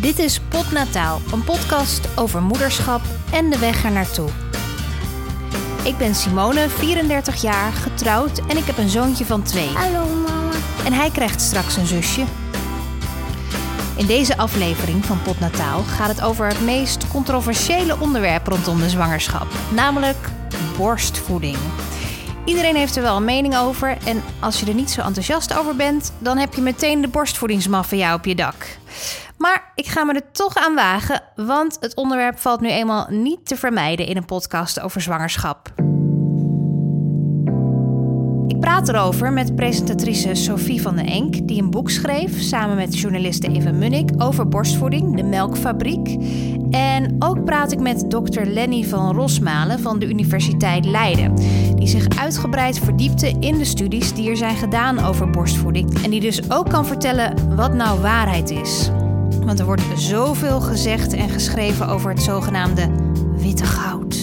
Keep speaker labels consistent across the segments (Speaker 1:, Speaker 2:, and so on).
Speaker 1: Dit is Potnataal, een podcast over moederschap en de weg er naartoe. Ik ben Simone, 34 jaar, getrouwd en ik heb een zoontje van twee.
Speaker 2: Hallo mama.
Speaker 1: En hij krijgt straks een zusje. In deze aflevering van Potnataal gaat het over het meest controversiële onderwerp rondom de zwangerschap, namelijk borstvoeding. Iedereen heeft er wel een mening over en als je er niet zo enthousiast over bent, dan heb je meteen de borstvoedingsmafia op je dak. Maar ik ga me er toch aan wagen, want het onderwerp valt nu eenmaal niet te vermijden in een podcast over zwangerschap. Ik praat erover met presentatrice Sophie van den Enk, die een boek schreef samen met journaliste Eva Munnik over borstvoeding, de melkfabriek. En ook praat ik met dokter Lenny van Rosmalen van de Universiteit Leiden, die zich uitgebreid verdiepte in de studies die er zijn gedaan over borstvoeding en die dus ook kan vertellen wat nou waarheid is. Want er wordt zoveel gezegd en geschreven over het zogenaamde witte goud.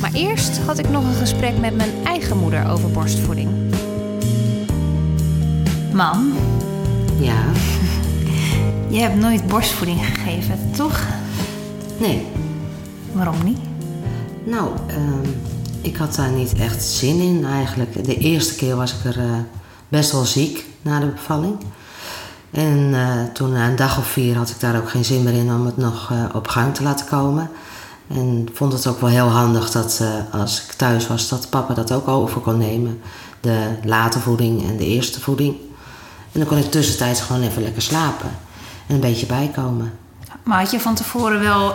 Speaker 1: Maar eerst had ik nog een gesprek met mijn eigen moeder over borstvoeding. Mam,
Speaker 3: Ja,
Speaker 1: je hebt nooit borstvoeding gegeven, toch?
Speaker 3: nee.
Speaker 1: Waarom niet?
Speaker 3: Nou, ehm, ik had daar niet echt zin in eigenlijk. De eerste keer was ik er eh, best wel ziek na de bevalling. En eh, toen na een dag of vier had ik daar ook geen zin meer in om het nog eh, op gang te laten komen. En vond het ook wel heel handig dat eh, als ik thuis was, dat papa dat ook over kon nemen. De late voeding en de eerste voeding. En dan kon ik tussentijds gewoon even lekker slapen. En een beetje bijkomen.
Speaker 1: Maar had je van tevoren wel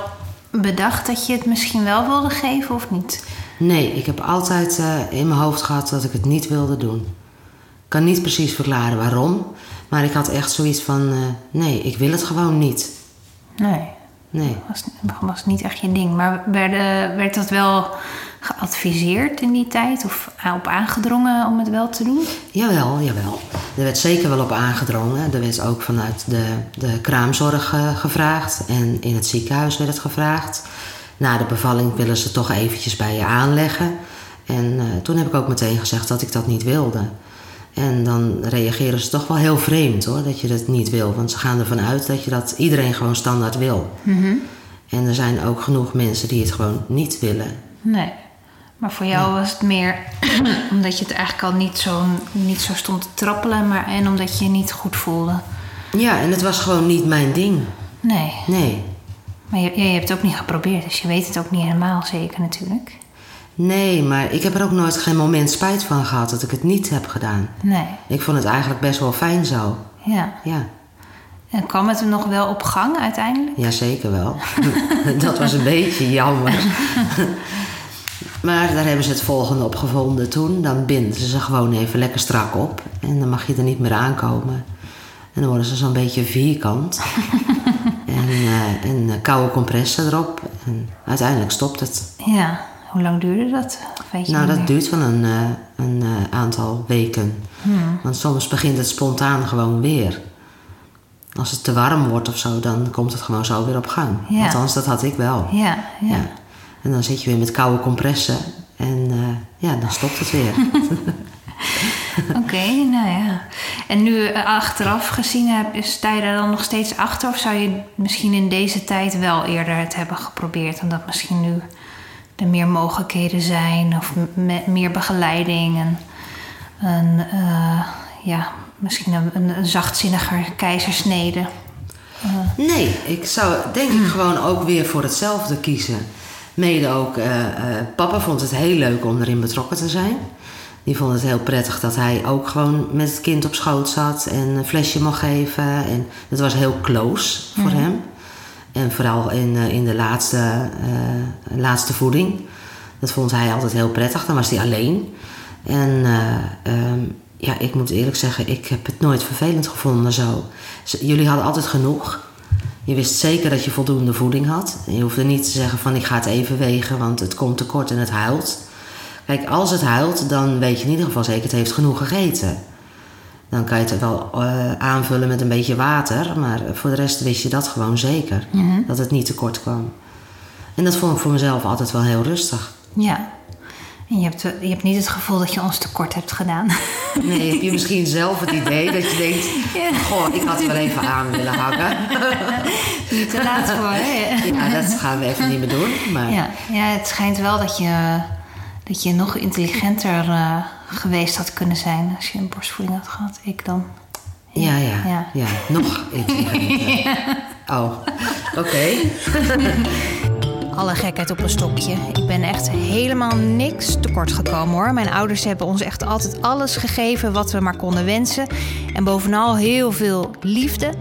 Speaker 1: bedacht dat je het misschien wel wilde geven of niet?
Speaker 3: Nee, ik heb altijd eh, in mijn hoofd gehad dat ik het niet wilde doen. Ik kan niet precies verklaren waarom, maar ik had echt zoiets van: eh, nee, ik wil het gewoon niet.
Speaker 1: Nee,
Speaker 3: Nee.
Speaker 1: was, was niet echt je ding. Maar werd, werd dat wel geadviseerd in die tijd of op aangedrongen om het wel te doen?
Speaker 3: Jawel, jawel. Er werd zeker wel op aangedrongen. Er werd ook vanuit de, de kraamzorg eh, gevraagd en in het ziekenhuis werd het gevraagd. Na de bevalling willen ze toch eventjes bij je aanleggen. En eh, toen heb ik ook meteen gezegd dat ik dat niet wilde. En dan reageren ze toch wel heel vreemd hoor, dat je dat niet wil. Want ze gaan ervan uit dat je dat iedereen gewoon standaard wil. En er zijn ook genoeg mensen die het gewoon niet willen.
Speaker 1: Nee. Maar voor jou was het meer omdat je het eigenlijk al niet zo, niet zo stond te trappelen, maar en omdat je je niet goed voelde.
Speaker 3: Ja, en het was gewoon niet mijn ding.
Speaker 1: Nee.
Speaker 3: Nee.
Speaker 1: Maar je, je hebt het ook niet geprobeerd, dus je weet het ook niet helemaal zeker natuurlijk.
Speaker 3: Nee, maar ik heb er ook nooit geen moment spijt van gehad dat ik het niet heb gedaan.
Speaker 1: Nee.
Speaker 3: Ik vond het eigenlijk best wel fijn zo.
Speaker 1: Ja.
Speaker 3: Ja,
Speaker 1: En kwam het er nog wel op gang uiteindelijk?
Speaker 3: ja zeker wel. dat was een beetje jammer. maar daar hebben ze het volgende op gevonden toen. Dan binden ze ze gewoon even lekker strak op. En dan mag je er niet meer aankomen. En dan worden ze zo'n beetje vierkant. en eh, en eh, koude compressen erop. En uiteindelijk stopt het.
Speaker 1: Ja. Hoe lang duurde dat? Weet je
Speaker 3: Nou, dat
Speaker 1: meer?
Speaker 3: duurt wel een, eh, een eh, aantal weken.
Speaker 1: Hmm.
Speaker 3: Want soms begint het spontaan gewoon weer. Als het te warm wordt of zo, dan komt het gewoon zo weer op gang.
Speaker 1: Ja.
Speaker 3: Althans, dat had ik wel.
Speaker 1: Ja, ja.
Speaker 3: Ja. En dan zit je weer met koude compressen en eh, ja, dan stopt het weer.
Speaker 1: Oké, nou ja. En nu achteraf gezien, heb, sta je daar dan nog steeds achter? Of zou je misschien in deze tijd wel eerder het hebben geprobeerd? Omdat misschien nu er meer mogelijkheden zijn of m- me- meer begeleiding en een, eh, ja, misschien een, een, een zachtzinniger keizersnede.
Speaker 3: Nee, ik zou denk ik gewoon ook weer voor hetzelfde kiezen. Mede ook, eh, eh, papa vond het heel leuk om erin betrokken te zijn. Die vond het heel prettig dat hij ook gewoon met het kind op schoot zat en een flesje mocht geven. En het was heel close voor hem. En vooral in, eh, in de laatste, eh, laatste voeding. Dat vond hij altijd heel prettig. Dan was hij alleen. En eh, ehm, ja, ik moet eerlijk zeggen, ik heb het nooit vervelend gevonden zo. Jullie hadden altijd genoeg. Je wist zeker dat je voldoende voeding had. Je hoefde niet te zeggen van ik ga het even wegen, want het komt tekort en het huilt. Kijk, als het huilt, dan weet je in ieder geval zeker het heeft genoeg gegeten. Dan kan je het wel eh, aanvullen met een beetje water. Maar voor de rest wist je dat gewoon zeker. Dat het niet tekort kwam. En dat vond ik voor mezelf altijd wel heel rustig.
Speaker 1: Ja. En je hebt, eh, je hebt niet het gevoel dat je ons tekort hebt gedaan.
Speaker 3: Nee, heb je misschien zelf het idee dat je denkt... Goh, ik had wel even aan willen hangen.
Speaker 1: Niet te laat voor, hè?
Speaker 3: Ja, dat gaan we even niet meer doen. Maar...
Speaker 1: Ja, ja, het schijnt wel dat je, dat je nog intelligenter uh, geweest had kunnen zijn... als je een borstvoeding had gehad. Ik dan.
Speaker 3: Ja, ja, ja. ja. nog intelligenter. Oh, oké.
Speaker 1: Alle gekheid op een stokje. Ik ben echt helemaal niks tekort gekomen hoor. Mijn ouders hebben ons echt altijd alles gegeven wat we maar konden wensen. En bovenal heel veel liefde.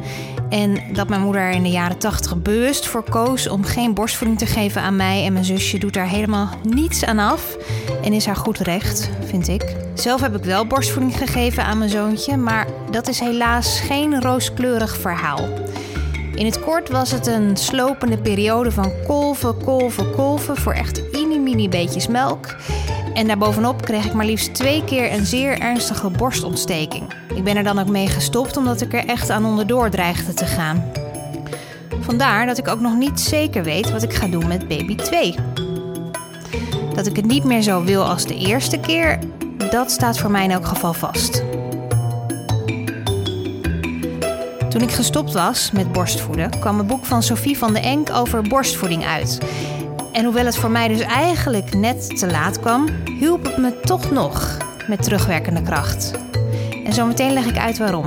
Speaker 1: En dat mijn moeder in de jaren tachtig bewust voor koos om geen borstvoeding te geven aan mij en mijn zusje doet daar helemaal niets aan af. En is haar goed recht, vind ik. Zelf heb ik wel borstvoeding gegeven aan mijn zoontje, maar dat is helaas geen rooskleurig verhaal. In het kort was het een slopende periode van kolven, kolven, kolven voor echt mini-mini beetjes melk. En daarbovenop kreeg ik maar liefst twee keer een zeer ernstige borstontsteking. Ik ben er dan ook mee gestopt omdat ik er echt aan onderdoor dreigde te gaan. Vandaar dat ik ook nog niet zeker weet wat ik ga doen met baby 2. Dat ik het niet meer zo wil als de eerste keer, dat staat voor mij in elk geval vast. Toen ik gestopt was met borstvoeden, kwam een boek van Sophie van de Enk over borstvoeding uit. En hoewel het voor mij dus eigenlijk net te laat kwam, hielp het me toch nog met terugwerkende kracht. En zometeen leg ik uit waarom.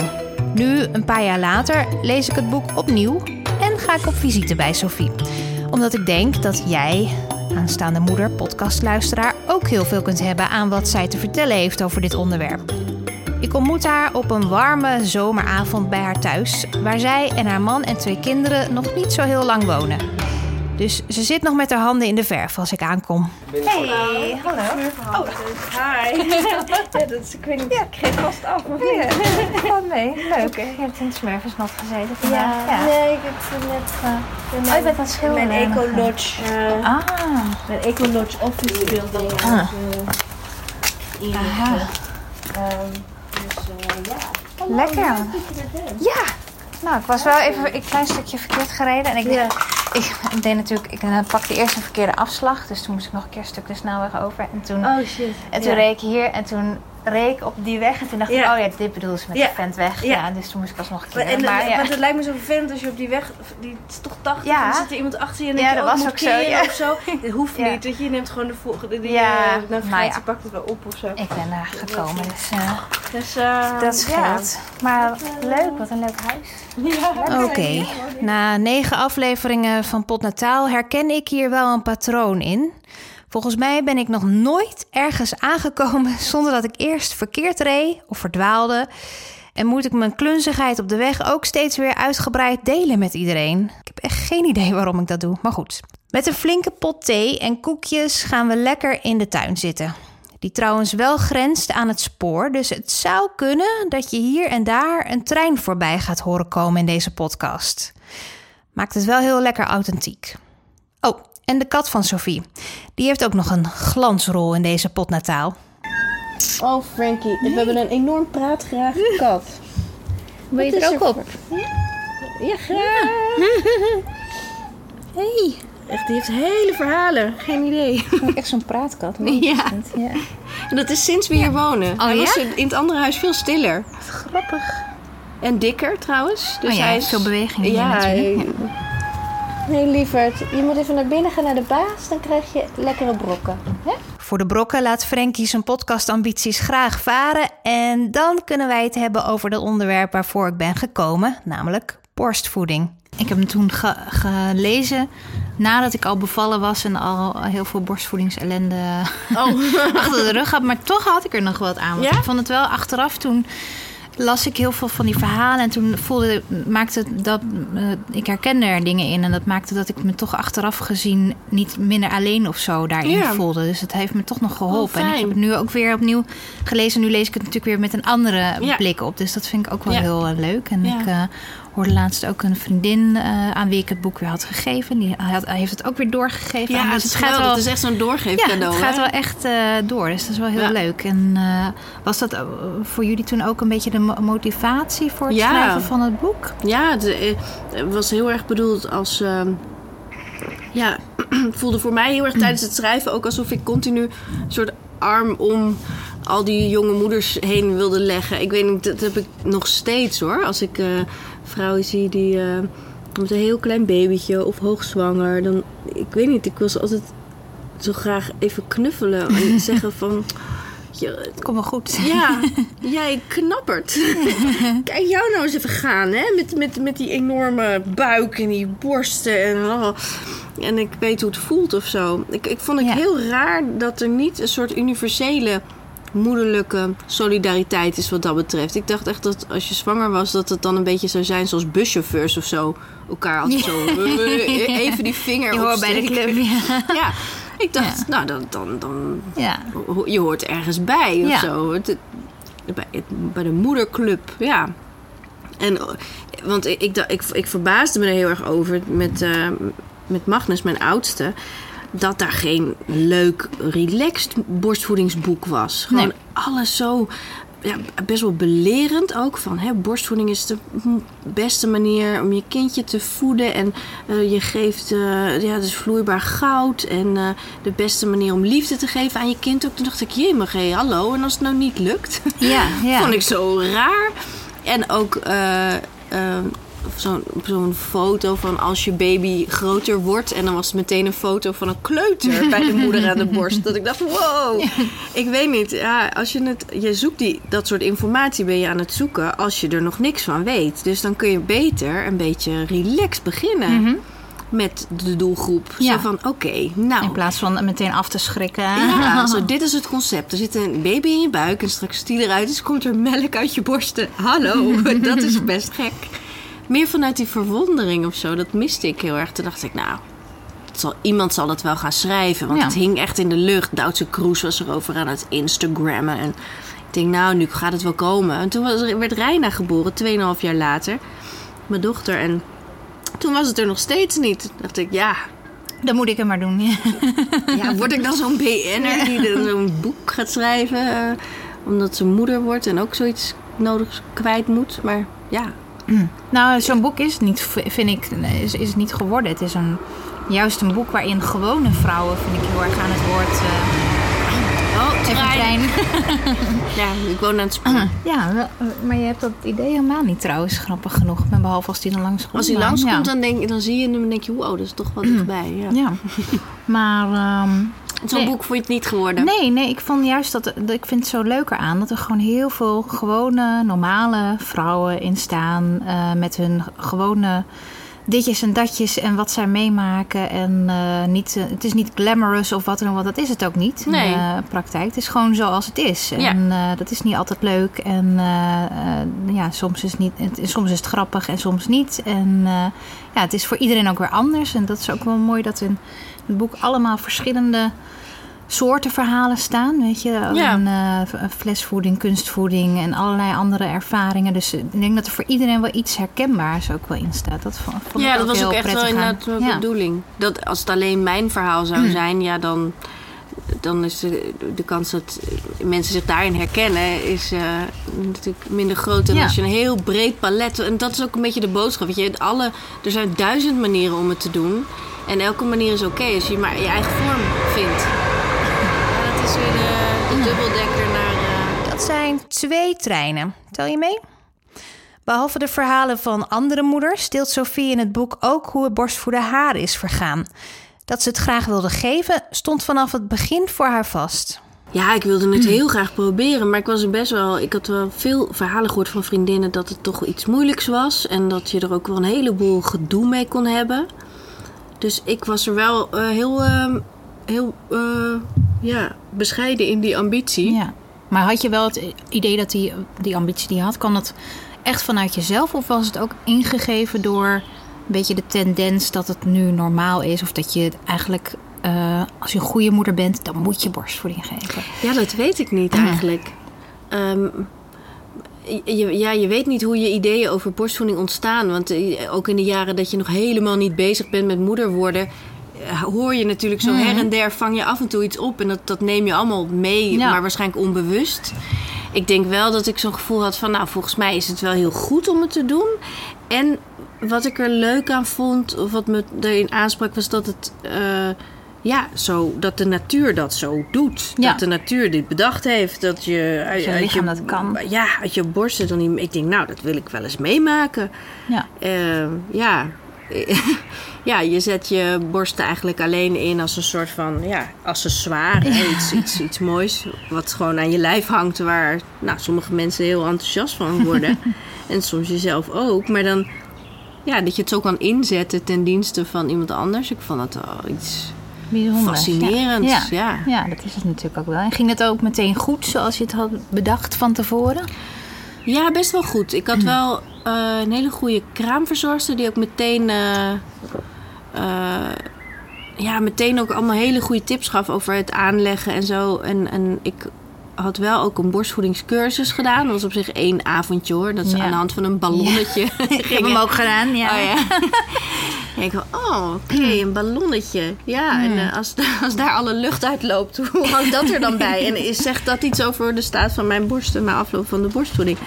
Speaker 1: Nu, een paar jaar later, lees ik het boek opnieuw en ga ik op visite bij Sophie. Omdat ik denk dat jij, aanstaande moeder, podcastluisteraar, ook heel veel kunt hebben aan wat zij te vertellen heeft over dit onderwerp. Ik ontmoet haar op een warme zomeravond bij haar thuis, waar zij en haar man en twee kinderen nog niet zo heel lang wonen. Dus ze zit nog met haar handen in de verf als ik aankom.
Speaker 4: Hey, hallo.
Speaker 5: Oh, hi. ja, dat is, ik weet niet, ja. ik geef vast af. Of
Speaker 4: ja, valt mee. Leuk. Okay. Je hebt in het smurfensnat gezeten
Speaker 5: vandaag. Ja. ja. nee, ik heb net... Uh,
Speaker 4: oh, je bent wat schilderen.
Speaker 5: Mijn Eco Lodge. Uh, ah. Mijn Eco Lodge office building. Ah. Uh, Aha.
Speaker 4: Um, Lekker. Ja. Nou, ik was wel even een klein stukje verkeerd gereden. En ik, ja. Ik, ik deed natuurlijk, ik pakte eerst een verkeerde afslag. Dus toen moest ik nog een keer een stuk de snelweg over. En toen,
Speaker 5: oh shit.
Speaker 4: En toen reed ik hier en toen reek op die weg. En toen dacht ik, oh ja, dit bedoel ze met de vent weg. Ja. dus toen moest ik alsnog een keer.
Speaker 5: En, maar, Want het lijkt me zo vervelend als je op die weg, die is toch 80, ja. en dan zit er iemand achter je en
Speaker 4: ja, dat was ook zo, ja.
Speaker 5: of zo. Dat hoeft niet, dat je neemt gewoon de volgende, die ja. uh, navigatie pakt het wel op of zo.
Speaker 4: Ik ben daar gekomen, dus, uh, dus uh, dat scheelt. Maar leuk, wat een leuk huis.
Speaker 1: Oké, okay. na negen afleveringen van Pot Nataal herken ik hier wel een patroon in. Volgens mij ben ik nog nooit ergens aangekomen zonder dat ik eerst verkeerd reed of verdwaalde. En moet ik mijn klunzigheid op de weg ook steeds weer uitgebreid delen met iedereen? Ik heb echt geen idee waarom ik dat doe, maar goed. Met een flinke pot thee en koekjes gaan we lekker in de tuin zitten. Die trouwens wel grenst aan het spoor, dus het zou kunnen dat je hier en daar een trein voorbij gaat horen komen in deze podcast. Maakt het wel heel lekker authentiek. Oh, en de kat van Sophie. Die heeft ook nog een glansrol in deze potnataal.
Speaker 5: Oh, Frankie, we hebben een enorm praatgrage kat.
Speaker 4: Wil je er ook op?
Speaker 5: Ja, graag.
Speaker 4: Hey.
Speaker 5: Echt, die heeft hele verhalen. Geen idee.
Speaker 4: Echt zo'n praatkat.
Speaker 5: Ja. ja. En dat is sinds we hier wonen.
Speaker 4: Oh, hij
Speaker 5: was in het andere huis veel stiller.
Speaker 4: Grappig.
Speaker 5: En dikker trouwens. Dus
Speaker 4: oh, ja,
Speaker 5: hij
Speaker 4: is veel beweging.
Speaker 5: Ja, Nee, lieverd. Je moet even naar binnen gaan naar de baas. Dan krijg je lekkere brokken. Hè?
Speaker 1: Voor de brokken laat Frankie zijn podcastambities graag varen. En dan kunnen wij het hebben over het onderwerp waarvoor ik ben gekomen. Namelijk borstvoeding. Ik heb hem toen gelezen nadat ik al bevallen was en al heel veel borstvoedingsellende oh. achter de rug had. Maar toch had ik er nog wat aan. Want ik vond het wel achteraf toen las ik heel veel van die verhalen. En toen voelde, maakte dat. Uh, ik herkende er dingen in. En dat maakte dat ik me toch achteraf gezien niet minder alleen of zo daarin voelde. Dus het heeft me toch nog geholpen.
Speaker 5: Oh,
Speaker 1: en ik heb het nu ook weer opnieuw gelezen. Nu lees ik het natuurlijk weer met een andere blik op. Dus dat vind ik ook wel heel uh, leuk. En ik uh, hoorde laatst ook een vriendin aan wie ik het boek weer had gegeven. Die had, heeft het ook weer doorgegeven.
Speaker 5: Ja,
Speaker 1: dus
Speaker 5: het, gaat wel, het is echt zo'n doorgeefcadeau.
Speaker 1: Ja, het gaat wel echt door. Dus dat is wel heel leuk. En was dat voor jullie toen ook een beetje de motivatie voor het schrijven van het boek?
Speaker 5: Ja, het, eh, was heel erg bedoeld als. Uh, ja, voelde voor mij heel erg tijdens het schrijven ook alsof ik continu een soort arm om al die jonge moeders heen wilde leggen. Ik weet niet, dat heb ik nog steeds hoor. Als ik eh, vrouwen zie die eh, met een heel klein babytje of hoogzwanger, dan ik weet niet, ik wil ze altijd zo graag even knuffelen en zeggen van. Je,
Speaker 1: Kom wel goed.
Speaker 5: ja, jij knappert. Kijk jou nou eens even gaan, hè? Met, met, met die enorme buik en die borsten. En, oh. en ik weet hoe het voelt of zo. Ik, ik vond het
Speaker 1: Ja.
Speaker 5: heel raar dat er niet een soort universele moederlijke solidariteit is wat dat betreft. Ik dacht echt dat als je zwanger was, dat het dan een beetje zou zijn zoals buschauffeurs of zo. Elkaar altijd zo eh, even die vinger
Speaker 1: Je hoort bij de club. Ja.
Speaker 5: Ja, ik dacht, nou dan, dan, dan
Speaker 1: ja.
Speaker 5: Je hoort ergens bij of zo. Het- bij, het- bij de moederclub, ja. En, want ik, ik, ik, ik verbaasde me er heel erg over met, eh, met Magnus, mijn oudste. Dat daar geen leuk, relaxed borstvoedingsboek was. Gewoon
Speaker 1: Nee.
Speaker 5: alles zo ja, best wel belerend ook. Van hè, borstvoeding is de beste manier om je kindje te voeden. En eh, je geeft, eh, ja, is vloeibaar goud. En eh, de beste manier om liefde te geven aan je kind ook. Toen dacht ik, jee, maar hey, hallo. En als het nou niet lukt,
Speaker 1: Ja, ja.
Speaker 5: vond ik zo raar. En ook zo'n zo'n foto van als je baby groter wordt. En dan was het meteen een foto van een kleuter bij de moeder aan de borst. Dat ik dacht, wow. Ik weet niet. Ja, als je, het, je zoekt die, dat soort informatie ben je aan het zoeken als je er nog niks van weet. Dus dan kun je beter een beetje relaxed beginnen. Met de doelgroep.
Speaker 1: Ja.
Speaker 5: Zo van, oké, nou.
Speaker 1: In plaats van meteen af te schrikken.
Speaker 5: Ja, zo, dit is het concept. Er zit een baby in je buik en straks die eruit is, komt er melk uit je borsten. Hallo, dat is best gek. Meer vanuit die verwondering of zo, dat miste ik heel erg. Toen dacht ik, nou, zal, iemand zal het wel gaan schrijven. Want
Speaker 1: Ja.
Speaker 5: het hing echt in de lucht. Duitse Kroes was erover aan het Instagrammen. En ik denk, nou, nu gaat het wel komen. En toen was, werd Reina geboren, 2,5 jaar later. Mijn dochter. En toen was het er nog steeds niet. Toen dacht ik, ja,
Speaker 1: Dan moet ik het maar doen. Ja.
Speaker 5: ja, word ik dan zo'n BN'er die dan zo'n boek gaat schrijven? eh, omdat ze moeder wordt en ook zoiets nodig kwijt moet. Maar ja,
Speaker 1: Nou, zo'n boek is het niet, vind ik, is, is het niet geworden. Het is een, juist een boek waarin gewone vrouwen, vind ik heel erg aan het woord. eh
Speaker 5: oh,
Speaker 1: even
Speaker 5: trein. Ja, ik woon aan het spoor.
Speaker 1: Ja, eh, maar je hebt dat idee helemaal niet trouwens, grappig genoeg. Maar Behalve als die dan langskomt.
Speaker 5: Als hij langskomt,
Speaker 1: ja.
Speaker 5: dan, denk, dan zie je hem en denk je, wow, dat is toch wel dichtbij. Ja.
Speaker 1: Ja, maar ehm,
Speaker 5: Zo'n
Speaker 1: Nee.
Speaker 5: boek vond je het niet geworden?
Speaker 1: nee, nee, ik vond juist dat, dat ik vind het zo leuker aan dat er gewoon heel veel gewone, normale vrouwen in staan eh, met hun gewone ditjes en datjes en wat zij meemaken. En eh, niet, eh, het is niet glamorous of wat dan ook, want dat is het ook niet in
Speaker 5: Nee.
Speaker 1: de praktijk. Het is gewoon zoals het is.
Speaker 5: Ja.
Speaker 1: En dat is niet altijd leuk. En ja, soms is, het niet, het, soms is het grappig en soms niet. En ja, het is voor iedereen ook weer anders. En dat is ook wel mooi dat in het boek allemaal verschillende soorten verhalen staan. Weet je,
Speaker 5: Ja.
Speaker 1: En, eh, flesvoeding, kunstvoeding en allerlei andere ervaringen. Dus ik denk dat er voor iedereen wel iets herkenbaars ook wel in staat. Dat vond, vond
Speaker 5: ja,
Speaker 1: ik
Speaker 5: dat was ook echt wel inderdaad mijn
Speaker 1: Ja.
Speaker 5: bedoeling. Dat als het alleen mijn verhaal zou zijn, ja, dan, dan is de, de kans dat mensen zich daarin herkennen, is eh, natuurlijk minder groot. dan
Speaker 1: Ja.
Speaker 5: als je een heel breed palet. En dat is ook een beetje de boodschap. Weet je, alle, er zijn duizend manieren om het te doen. En elke manier is oké als je maar je eigen vorm vindt. Ja, dat is weer de, de dubbeldekker naar. eh,
Speaker 6: Dat zijn twee treinen. Tel je mee? Behalve de verhalen van andere moeders deelt Sophie in het boek ook hoe het borstvoeden haar is vergaan. Dat ze het graag wilde geven, stond vanaf het begin voor haar vast.
Speaker 5: Ja, ik wilde het heel graag proberen, maar ik was er best wel. Ik had wel veel verhalen gehoord van vriendinnen dat het toch iets moeilijks was en dat je er ook wel een heleboel gedoe mee kon hebben. Dus ik was er wel eh, heel, ehm, heel eh, ja, bescheiden in die ambitie.
Speaker 1: Ja. Maar had je wel het idee dat die, die ambitie die je had, kwam dat echt vanuit jezelf? Of was het ook ingegeven door een beetje de tendens dat het nu normaal is? Of dat je eigenlijk, eh, als je een goede moeder bent, dan moet je borstvoeding geven?
Speaker 5: Ja, dat weet ik niet eigenlijk. Ehm, je, ja, je weet niet hoe je ideeën over borstvoeding ontstaan. Want eh, ook in de jaren dat je nog helemaal niet bezig bent met moeder worden... eh, hoor je natuurlijk zo her en der, vang je af en toe iets op. En dat, dat neem je allemaal mee,
Speaker 1: Ja.
Speaker 5: maar waarschijnlijk onbewust. Ik denk wel dat ik zo'n gevoel had van... nou, volgens mij is het wel heel goed om het te doen. En wat ik er leuk aan vond, of wat me erin aansprak... was dat het... eh, ja, zo, dat de natuur dat zo doet.
Speaker 2: Ja.
Speaker 5: Dat de natuur dit bedacht heeft. Dat je uit,
Speaker 2: je
Speaker 5: uit
Speaker 2: dat kan.
Speaker 5: Ja, uit je borsten dan niet. Ik denk, nou, dat wil ik wel eens meemaken.
Speaker 2: Ja.
Speaker 5: Eh, ja. ja, je zet je borsten eigenlijk alleen in als een soort van ja, accessoire. Iets, iets, iets moois wat gewoon aan je lijf hangt. Waar nou, sommige mensen heel enthousiast van worden. en soms jezelf ook. Maar dan ja, dat je het zo kan inzetten ten dienste van iemand anders. Ik vond dat wel iets
Speaker 2: Bijzonder.
Speaker 5: fascinerends.
Speaker 2: Ja.
Speaker 5: Ja.
Speaker 2: Ja, dat is het natuurlijk ook wel. En ging het ook meteen goed zoals je het had bedacht van tevoren?
Speaker 5: Ja, best wel goed. Ik had wel eh, een hele goede kraamverzorgster die ook meteen, eh, eh, ja, meteen ook allemaal hele goede tips gaf over het aanleggen en zo. En, en ik had wel ook een borstvoedingscursus gedaan. Dat was op zich één avondje hoor. Dat is
Speaker 2: Ja.
Speaker 5: aan de hand van een ballonnetje.
Speaker 2: Ik heb hem ook gedaan, ja.
Speaker 5: Oh ja. En ik dacht, oh, oké, een ballonnetje. Ja, en eh, als, als daar alle lucht uitloopt, hoe hangt dat er dan bij? En is, zegt dat iets over de staat van mijn borsten na afloop van de borstvoeding?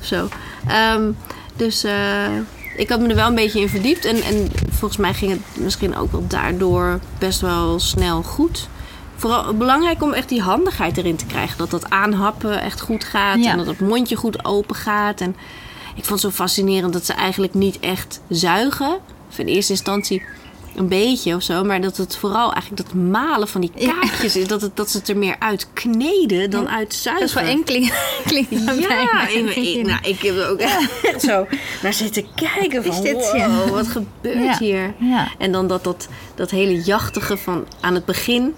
Speaker 5: Of zo. Ehm, dus eh, ik had me er wel een beetje in verdiept. En, en volgens mij ging het misschien ook wel daardoor best wel snel goed. Vooral belangrijk om echt die handigheid erin te krijgen. Dat dat aanhappen echt goed gaat.
Speaker 2: Ja.
Speaker 5: En dat het mondje goed open gaat. En ik vond het zo fascinerend dat ze eigenlijk niet echt zuigen. Of in eerste instantie een beetje of zo. Maar dat het vooral eigenlijk dat malen van die kaartjes is. Dat, het, dat ze het er meer uit kneden dan uit zuigen.
Speaker 2: Dat is wel eng klinkt.
Speaker 5: Ja, ik, ik- nou, ik heb er ook echt zo naar zitten kijken van,
Speaker 2: Is dit, ja.
Speaker 5: wow, wat gebeurt hier?
Speaker 2: ja.
Speaker 5: En dan dat, dat, dat hele jachtige van aan het begin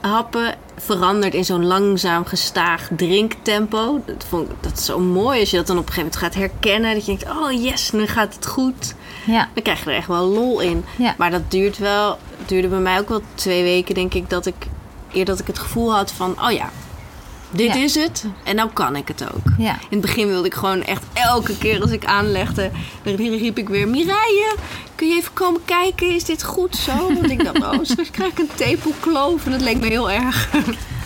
Speaker 5: happen verandert in zo'n langzaam gestaag drinktempo. Dat, vond, ik- dat is zo mooi als je dat dan op een gegeven moment gaat herkennen. Dat je denkt, oh yes, nu gaat het goed.
Speaker 2: Ja.
Speaker 5: Dan krijg je er echt wel lol in.
Speaker 2: Ja.
Speaker 5: Maar dat duurt wel, duurde bij mij ook wel twee weken, denk ik, dat ik eer dat ik het gevoel had van, oh ja, dit
Speaker 2: Ja.
Speaker 5: is het en nou kan ik het ook.
Speaker 2: Ja.
Speaker 5: In het begin wilde ik gewoon echt elke keer als ik aanlegde, dan riep ik weer, Mireille, kun je even komen kijken, is dit goed zo? Want ik dacht, oh, straks krijg ik een tepelkloof en dat leek me heel erg.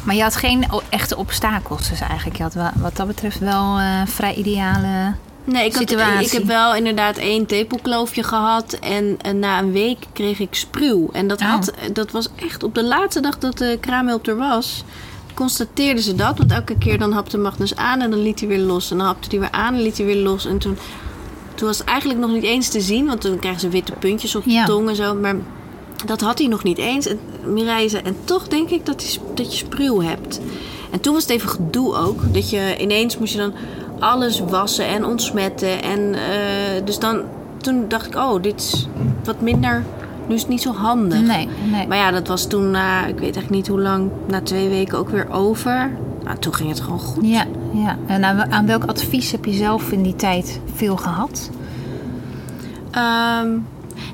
Speaker 2: Maar je had geen echte obstakels dus eigenlijk. Je had wel, wat dat betreft wel eh, vrij ideale...
Speaker 5: Nee, ik, had,
Speaker 2: Situatie.
Speaker 5: ik heb wel inderdaad één tepelkloofje gehad. En, en na een week kreeg ik spruw. En dat,
Speaker 2: Oh.
Speaker 5: had, dat was echt op de laatste dag dat de kraamhulp er was. Constateerden ze dat. Want elke keer dan hapte Magnus aan en dan liet hij weer los. En dan hapte hij weer aan en liet hij weer los. En toen, toen was het eigenlijk nog niet eens te zien. Want toen krijgen ze witte puntjes op de
Speaker 2: Ja.
Speaker 5: tong en zo. Maar dat had hij nog niet eens. En Mireille zei, en toch denk ik dat, die, dat je spruw hebt. En toen was het even gedoe ook. Dat je ineens moest je dan alles wassen en ontsmetten. En eh, dus dan, toen dacht ik, oh, dit is wat minder. Nu is het niet zo handig.
Speaker 2: Nee, nee.
Speaker 5: Maar ja, dat was toen na, ik weet eigenlijk niet hoe lang, na twee weken ook weer over. Nou, toen ging het gewoon goed.
Speaker 2: Ja, ja. En aan, welk advies heb je zelf in die tijd veel gehad?
Speaker 5: Ehm,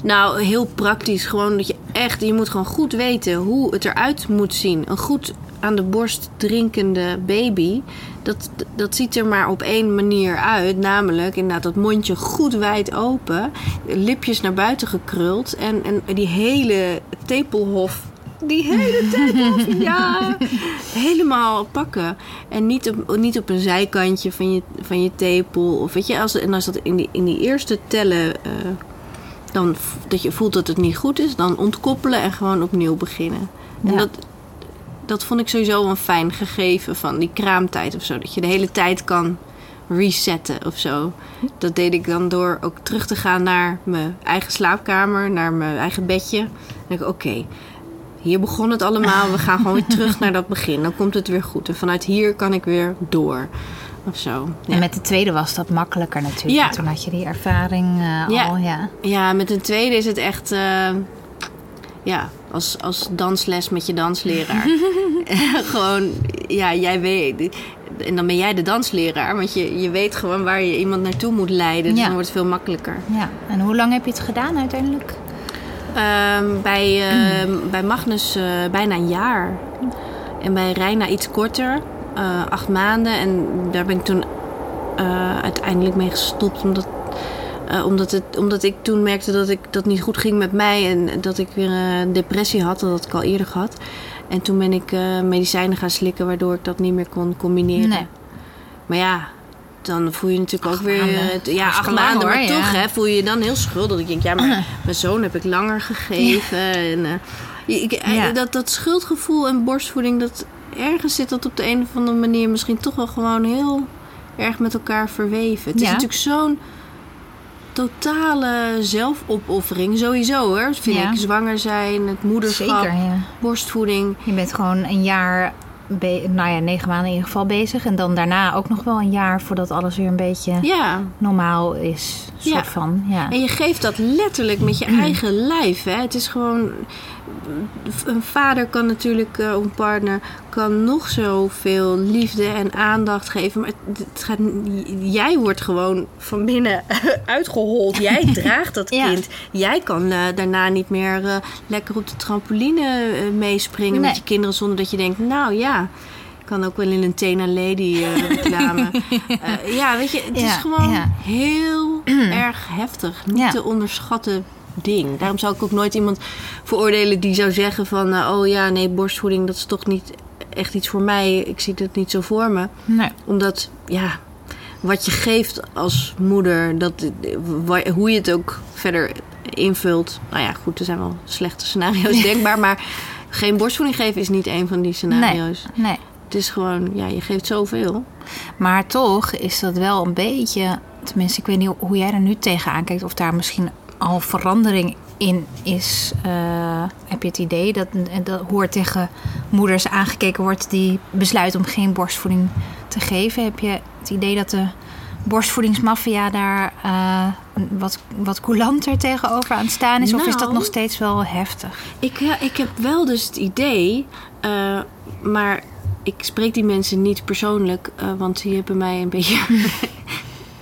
Speaker 5: nou, heel praktisch. Gewoon dat je echt, je moet gewoon goed weten hoe het eruit moet zien. Een goed aan de borst drinkende baby, dat, dat ziet er maar op één manier uit. Namelijk inderdaad dat mondje goed wijd open, lipjes naar buiten gekruld en, en die hele tepelhof. Die hele tepelhof, ja. Helemaal pakken. En niet op, niet op een zijkantje van je, van je tepel. Of weet je, als, en als dat in die, in die eerste tellen eh, dan dat je voelt dat het niet goed is, dan ontkoppelen en gewoon opnieuw beginnen. En
Speaker 2: Ja.
Speaker 5: dat, dat vond ik sowieso een fijn gegeven van die kraamtijd of zo. Dat je de hele tijd kan resetten of zo. Dat deed ik dan door ook terug te gaan naar mijn eigen slaapkamer, naar mijn eigen bedje. Dan denk ik, oké, hier begon het allemaal. We gaan gewoon weer terug naar dat begin. Dan komt het weer goed. En vanuit hier kan ik weer door. Of zo. Ja.
Speaker 2: En met de tweede was dat makkelijker natuurlijk.
Speaker 5: Ja.
Speaker 2: Toen had je die ervaring eh,
Speaker 5: Ja.
Speaker 2: al. Ja.
Speaker 5: Ja, met een tweede is het echt... eh, ja, als, als dansles met je dansleraar. gewoon, ja, jij weet... En dan ben jij de dansleraar. Want je, je weet gewoon waar je iemand naartoe moet leiden. Dus dan wordt het veel makkelijker.
Speaker 2: ja. En hoe lang heb je het gedaan uiteindelijk?
Speaker 5: Ehm, bij, ehm, bij Magnus eh, bijna een jaar. En bij Reina iets korter. eh, acht maanden. En daar ben ik toen eh, uiteindelijk mee gestopt. Omdat, omdat, het, omdat ik toen merkte dat ik dat niet goed ging met mij. En dat ik weer een depressie had. Dat had ik al eerder gehad. En toen ben ik medicijnen gaan slikken. Waardoor ik dat niet meer kon combineren.
Speaker 2: Nee.
Speaker 5: Maar ja, dan voel je natuurlijk ook weer...
Speaker 2: maanden.
Speaker 5: eh, ja, acht maanden. Maar toch hè, voel je je dan heel schuldig. Ik denk, ja, maar mijn zoon heb ik langer gegeven. En, eh, Ik, eh,
Speaker 2: Ja.
Speaker 5: dat, dat schuldgevoel en borstvoeding, dat ergens zit dat op de een of andere manier misschien toch wel gewoon heel erg met elkaar verweven. Het is natuurlijk zo'n totale zelfopoffering, sowieso hoor, vind
Speaker 2: Ja.
Speaker 5: ik. Zwanger zijn, het moederschap,
Speaker 2: Zeker, ja.
Speaker 5: borstvoeding.
Speaker 2: Je bent gewoon een jaar, nou ja, negen maanden in ieder geval bezig. En dan daarna ook nog wel een jaar voordat alles weer een beetje
Speaker 5: Ja,
Speaker 2: normaal is. Soort
Speaker 5: Ja.
Speaker 2: van, ja.
Speaker 5: En je geeft dat letterlijk met je eigen lijf. Hè? Het is gewoon. Een vader kan natuurlijk, eh, een partner, kan nog zoveel liefde en aandacht geven. Maar het, het gaat, jij wordt gewoon van binnen uitgehold. Jij draagt dat
Speaker 2: Ja.
Speaker 5: kind. Jij kan eh, daarna niet meer eh, lekker op de trampoline meespringen
Speaker 2: Nee.
Speaker 5: met je kinderen zonder dat je denkt, nou ja. ik Kan ook wel in een Tena Lady reclame. Ja, weet je, het is gewoon
Speaker 2: ja.
Speaker 5: heel erg heftig. Niet te onderschatten ding. Daarom zou ik ook nooit iemand veroordelen die zou zeggen van... eh, oh ja, nee, borstvoeding, dat is toch niet echt iets voor mij. Ik zie het niet zo voor me.
Speaker 2: Nee.
Speaker 5: Omdat, ja, wat je geeft als moeder... Dat, hoe je het ook verder invult... Nou ja, goed, er zijn wel slechte scenario's denkbaar... maar geen borstvoeding geven is niet een van die scenario's.
Speaker 2: Nee, nee.
Speaker 5: Het is gewoon, ja, je geeft zoveel.
Speaker 2: Maar toch is dat wel een beetje... Tenminste, ik weet niet hoe jij er nu tegenaan kijkt... of daar misschien al verandering in is. Eh, heb je het idee dat, dat hoe er tegen moeders aangekeken wordt... die besluiten om geen borstvoeding te geven? Heb je het idee dat de borstvoedingsmafia daar eh, wat, wat coulanter tegenover aan het staan is? Of is dat
Speaker 5: Nou.
Speaker 2: nog steeds wel heftig?
Speaker 5: Ik, ik heb wel dus het idee, eh, maar ik spreek die mensen niet persoonlijk, want die hebben mij een beetje.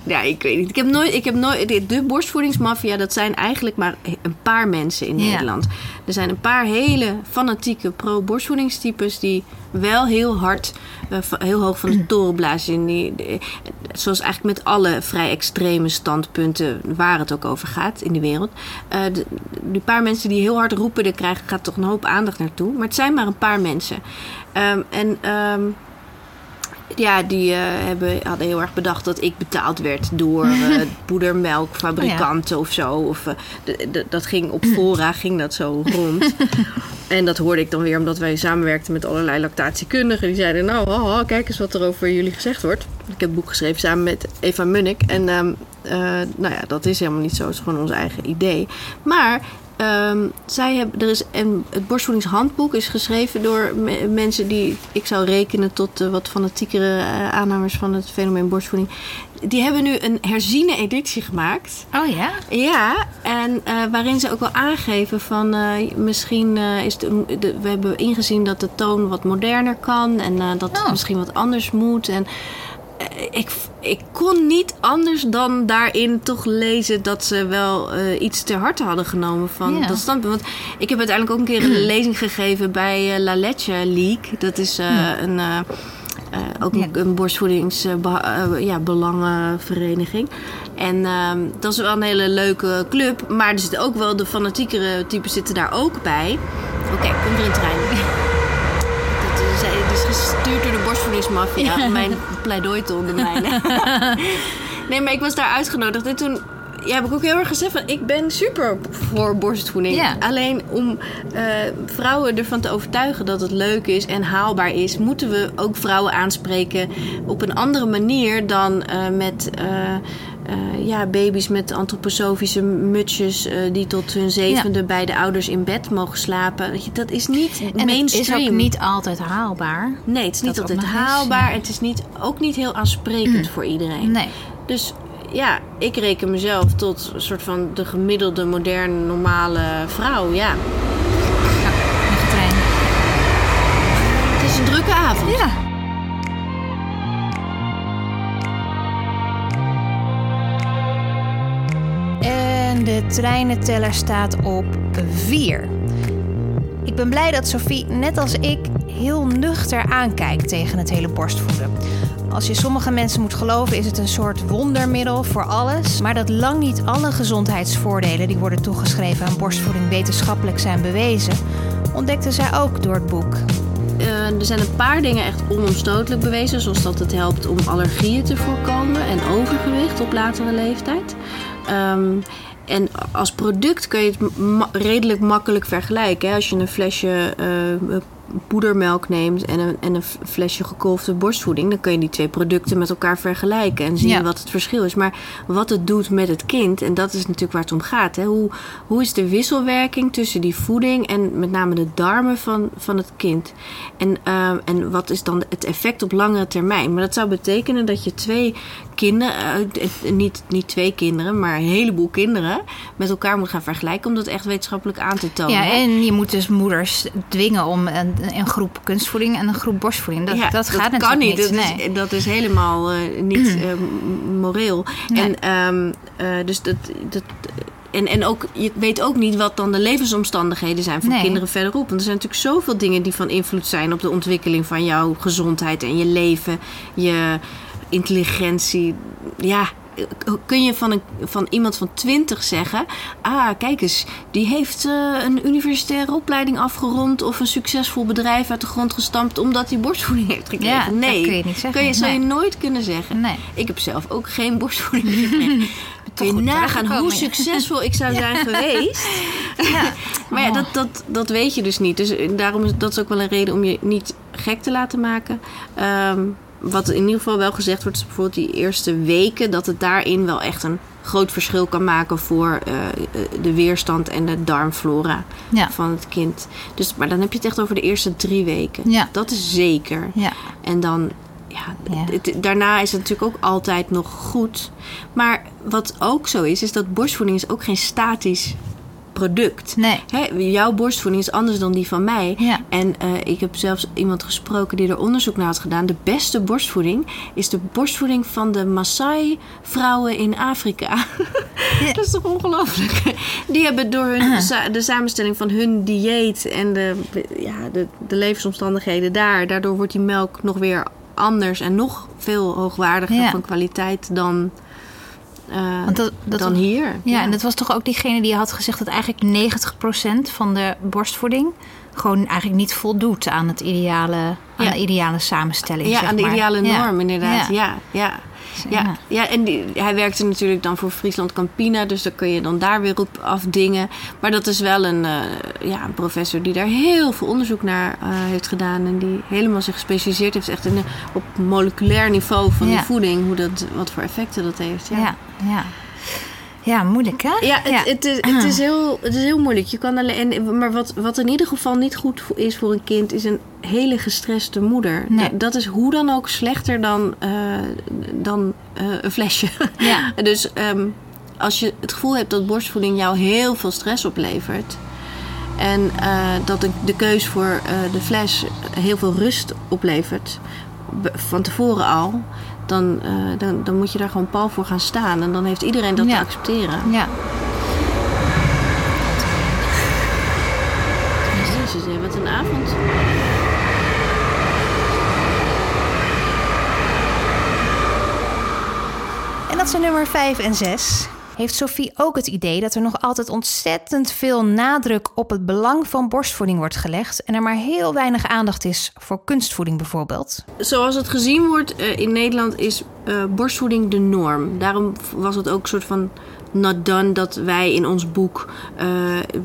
Speaker 5: Ja, ik weet niet. Ik heb nooit, ik heb nooit. De, borstvoedingsmafia, dat zijn eigenlijk maar een paar mensen in
Speaker 2: Ja.
Speaker 5: Nederland. Er zijn een paar hele fanatieke pro-borstvoedingstypes die wel heel hard, eh, heel hoog van de toren blazen. In die, de- zoals eigenlijk met alle vrij extreme standpunten waar het ook over gaat in de wereld. Eh, de, die paar mensen die heel hard roepen, daar krijgen, gaat toch een hoop aandacht naartoe. Maar het zijn maar een paar mensen. Ehm, en ehm, ja, die eh, hebben, hadden heel erg bedacht dat ik betaald werd door eh poedermelkfabrikanten of zo. Of, eh, de- de- dat ging op fora, ging dat zo rond. en dat hoorde ik dan weer omdat wij samenwerkten met allerlei lactatiekundigen. Die zeiden, nou, haha, kijk eens wat er over jullie gezegd wordt. Ik heb het boek geschreven samen met Eva Munnik. En ehm, eh, nou ja, dat is helemaal niet zo. Het is gewoon ons eigen idee. Maar Ehm, zij hebben, er is een, het borstvoedingshandboek is geschreven door me- mensen die ik zou rekenen tot de wat fanatiekere eh, aanhangers van het fenomeen borstvoeding. Die hebben nu een herziene editie gemaakt.
Speaker 2: Oh ja?
Speaker 5: Ja, en eh, waarin ze ook wel aangeven van eh, misschien eh, is de, de- we hebben ingezien dat de toon wat moderner kan en eh, dat het
Speaker 2: Oh.
Speaker 5: misschien wat anders moet. En eh, ik, ik kon niet anders dan daarin toch lezen dat ze wel eh, iets ter harte hadden genomen van
Speaker 2: Ja.
Speaker 5: dat standpunt. Want ik heb uiteindelijk ook een keer een lezing gegeven bij eh, La Leche League. Dat is eh, een. eh, eh, ook
Speaker 2: Ja.
Speaker 5: een, borstvoedingsbelangenvereniging. En ehm, dat is wel een hele leuke club. Maar er zitten ook wel de fanatiekere types zitten daar ook bij. Oké, komt er een trein. gestuurd door de borstvoedingsmafia. Mijn pleidooi te ondermijnen. nee, maar ik was daar uitgenodigd. En toen ja, heb ik ook heel erg gezegd van... ik ben super voor borstvoeding.
Speaker 2: Ja.
Speaker 5: Alleen om eh, vrouwen ervan te overtuigen dat het leuk is en haalbaar is... moeten we ook vrouwen aanspreken op een andere manier dan eh, met... eh, ja, baby's met antroposofische mutsjes die tot hun zevende bij de ouders in bed mogen slapen. Dat is niet
Speaker 2: En
Speaker 5: mainstream.
Speaker 2: het is ook niet altijd haalbaar.
Speaker 5: Nee, het is niet altijd haalbaar.
Speaker 2: ja. Mm.
Speaker 5: en Het is niet, ook niet heel aansprekend voor iedereen.
Speaker 2: Nee.
Speaker 5: Dus ja, ik reken mezelf tot een soort van de gemiddelde, moderne, normale vrouw. Ja,
Speaker 2: Nog een trein.
Speaker 5: het is een drukke avond.
Speaker 2: Ja.
Speaker 1: En de treinenteller staat op 4. Ik ben blij dat Sophie, net als ik, heel nuchter aankijkt tegen het hele borstvoeden. Als je sommige mensen moet geloven, is het een soort wondermiddel voor alles. Maar dat lang niet alle gezondheidsvoordelen die worden toegeschreven aan borstvoeding wetenschappelijk zijn bewezen, ontdekte zij ook door het boek.
Speaker 5: Eh, er zijn een paar dingen echt onomstotelijk bewezen. Zoals dat het helpt om allergieën te voorkomen en overgewicht op latere leeftijd. Ehm, en als product kun je het redelijk makkelijk vergelijken. Als je een flesje eh, poedermelk neemt en een, en een flesje gekolfde borstvoeding, dan kun je die twee producten met elkaar vergelijken en zien
Speaker 2: Ja.
Speaker 5: wat het verschil is. Maar wat het doet met het kind, en dat is natuurlijk waar het om gaat. Hè? Hoe, hoe is de wisselwerking tussen die voeding en met name de darmen van, van het kind? En, ehm, en wat is dan het effect op langere termijn? Maar dat zou betekenen dat je twee kinderen, eh, eh, niet, niet twee kinderen, maar een heleboel kinderen met elkaar moet gaan vergelijken om dat echt wetenschappelijk aan te tonen.
Speaker 2: Ja, en je moet dus moeders dwingen om een, een groep kunstvoeding en een groep borstvoeding. Dat,
Speaker 5: Ja,
Speaker 2: dat gaat
Speaker 5: kan
Speaker 2: natuurlijk
Speaker 5: niet. Dat,
Speaker 2: nee.
Speaker 5: is, dat is helemaal eh, niet m- moreel.
Speaker 2: Nee.
Speaker 5: En, ehm, eh, dus dat, dat, en, en ook, je weet ook niet wat dan de levensomstandigheden zijn van
Speaker 2: Nee.
Speaker 5: kinderen verderop. Want er zijn natuurlijk zoveel dingen die van invloed zijn op de ontwikkeling van jouw gezondheid en je leven, je intelligentie. Ja. Kun je van, een, van iemand van 20 zeggen: Ah, kijk eens, die heeft eh, een universitaire opleiding afgerond. of een succesvol bedrijf uit de grond gestampt. omdat hij borstvoeding heeft gekregen?
Speaker 2: Ja, dat
Speaker 5: nee,
Speaker 2: kun je niet zeggen.
Speaker 5: Kun je, zou je
Speaker 2: Nee.
Speaker 5: nooit kunnen zeggen.
Speaker 2: Nee.
Speaker 5: Ik heb zelf ook geen borstvoeding gekregen. Kun je nagaan hoe
Speaker 2: ja.
Speaker 5: succesvol ik zou zijn geweest.
Speaker 2: Ja.
Speaker 5: Maar ja,
Speaker 2: Oh.
Speaker 5: dat, dat, dat weet je dus niet. Dus daarom is dat is ook wel een reden om je niet gek te laten maken. Ehm, wat in ieder geval wel gezegd wordt, is bijvoorbeeld die eerste weken, dat het daarin wel echt een groot verschil kan maken voor eh, de weerstand en de darmflora
Speaker 2: Ja.
Speaker 5: van het kind. Dus, maar dan heb je het echt over de eerste drie weken.
Speaker 2: Ja.
Speaker 5: Dat is zeker.
Speaker 2: Ja.
Speaker 5: En dan, ja,
Speaker 2: Ja.
Speaker 5: het- daarna is het natuurlijk ook altijd nog goed. Maar wat ook zo is, is dat borstvoeding is ook geen statisch product.
Speaker 2: Nee.
Speaker 5: Hè, jouw borstvoeding is anders dan die van mij.
Speaker 2: Ja.
Speaker 5: En eh, ik heb zelfs iemand gesproken die er onderzoek naar had gedaan. De beste borstvoeding is de borstvoeding van de Maasai-vrouwen in Afrika. Dat is toch ongelooflijk? Die hebben door hun, sa- de samenstelling van hun dieet en de, ja, de, de levensomstandigheden daar... daardoor wordt die melk nog weer anders en nog veel hoogwaardiger
Speaker 2: Ja.
Speaker 5: van kwaliteit dan, eh,
Speaker 2: Want dat- dat-
Speaker 5: dan hier.
Speaker 2: Ja, en dat was toch ook diegene die had gezegd dat eigenlijk 90% van de borstvoeding gewoon eigenlijk niet voldoet aan het ideale, aan de ideale samenstelling.
Speaker 5: Ja,
Speaker 2: zeg
Speaker 5: aan de ideale norm, inderdaad.
Speaker 2: Ja.
Speaker 5: Ja, ja. Ja, en die, hij werkte natuurlijk dan voor Friesland Campina, dus daar kun je dan daar weer op afdingen. Maar dat is wel een, eh, ja, een professor die daar heel veel onderzoek naar eh, heeft gedaan. En die helemaal zich gespecialiseerd heeft echt in de, op moleculair niveau van
Speaker 2: Ja.
Speaker 5: die voeding, hoe dat, wat voor effecten dat heeft. Ja.
Speaker 2: Ja, ja. Moeilijk hè?
Speaker 5: Ja, het, Het, is, het, is heel, het is heel moeilijk. Je kan alleen, en, maar wat, wat in ieder geval niet goed is voor een kind, is een hele gestreste moeder.
Speaker 2: Nee.
Speaker 5: Dat- Dat is hoe dan ook slechter dan, eh, dan eh, een flesje.
Speaker 2: Ja.
Speaker 5: dus ehm, als je het gevoel hebt dat borstvoeding jou heel veel stress oplevert. En eh, dat de, de keus voor de fles heel veel rust oplevert. Van tevoren al. Dan, eh, dan, dan moet je daar gewoon pal voor gaan staan. En dan heeft iedereen dat
Speaker 2: Ja.
Speaker 5: te accepteren.
Speaker 2: Ja.
Speaker 5: Jezus, hè, wat een avond.
Speaker 1: En dat zijn nummer 5 en 6. Heeft Sophie ook het idee dat er nog altijd ontzettend veel nadruk op het belang van borstvoeding wordt gelegd en er maar heel weinig aandacht is voor kunstvoeding bijvoorbeeld?
Speaker 5: Zoals het gezien wordt eh, in Nederland is eh, borstvoeding de norm. Daarom was het ook een soort van not done dat wij in ons boek eh,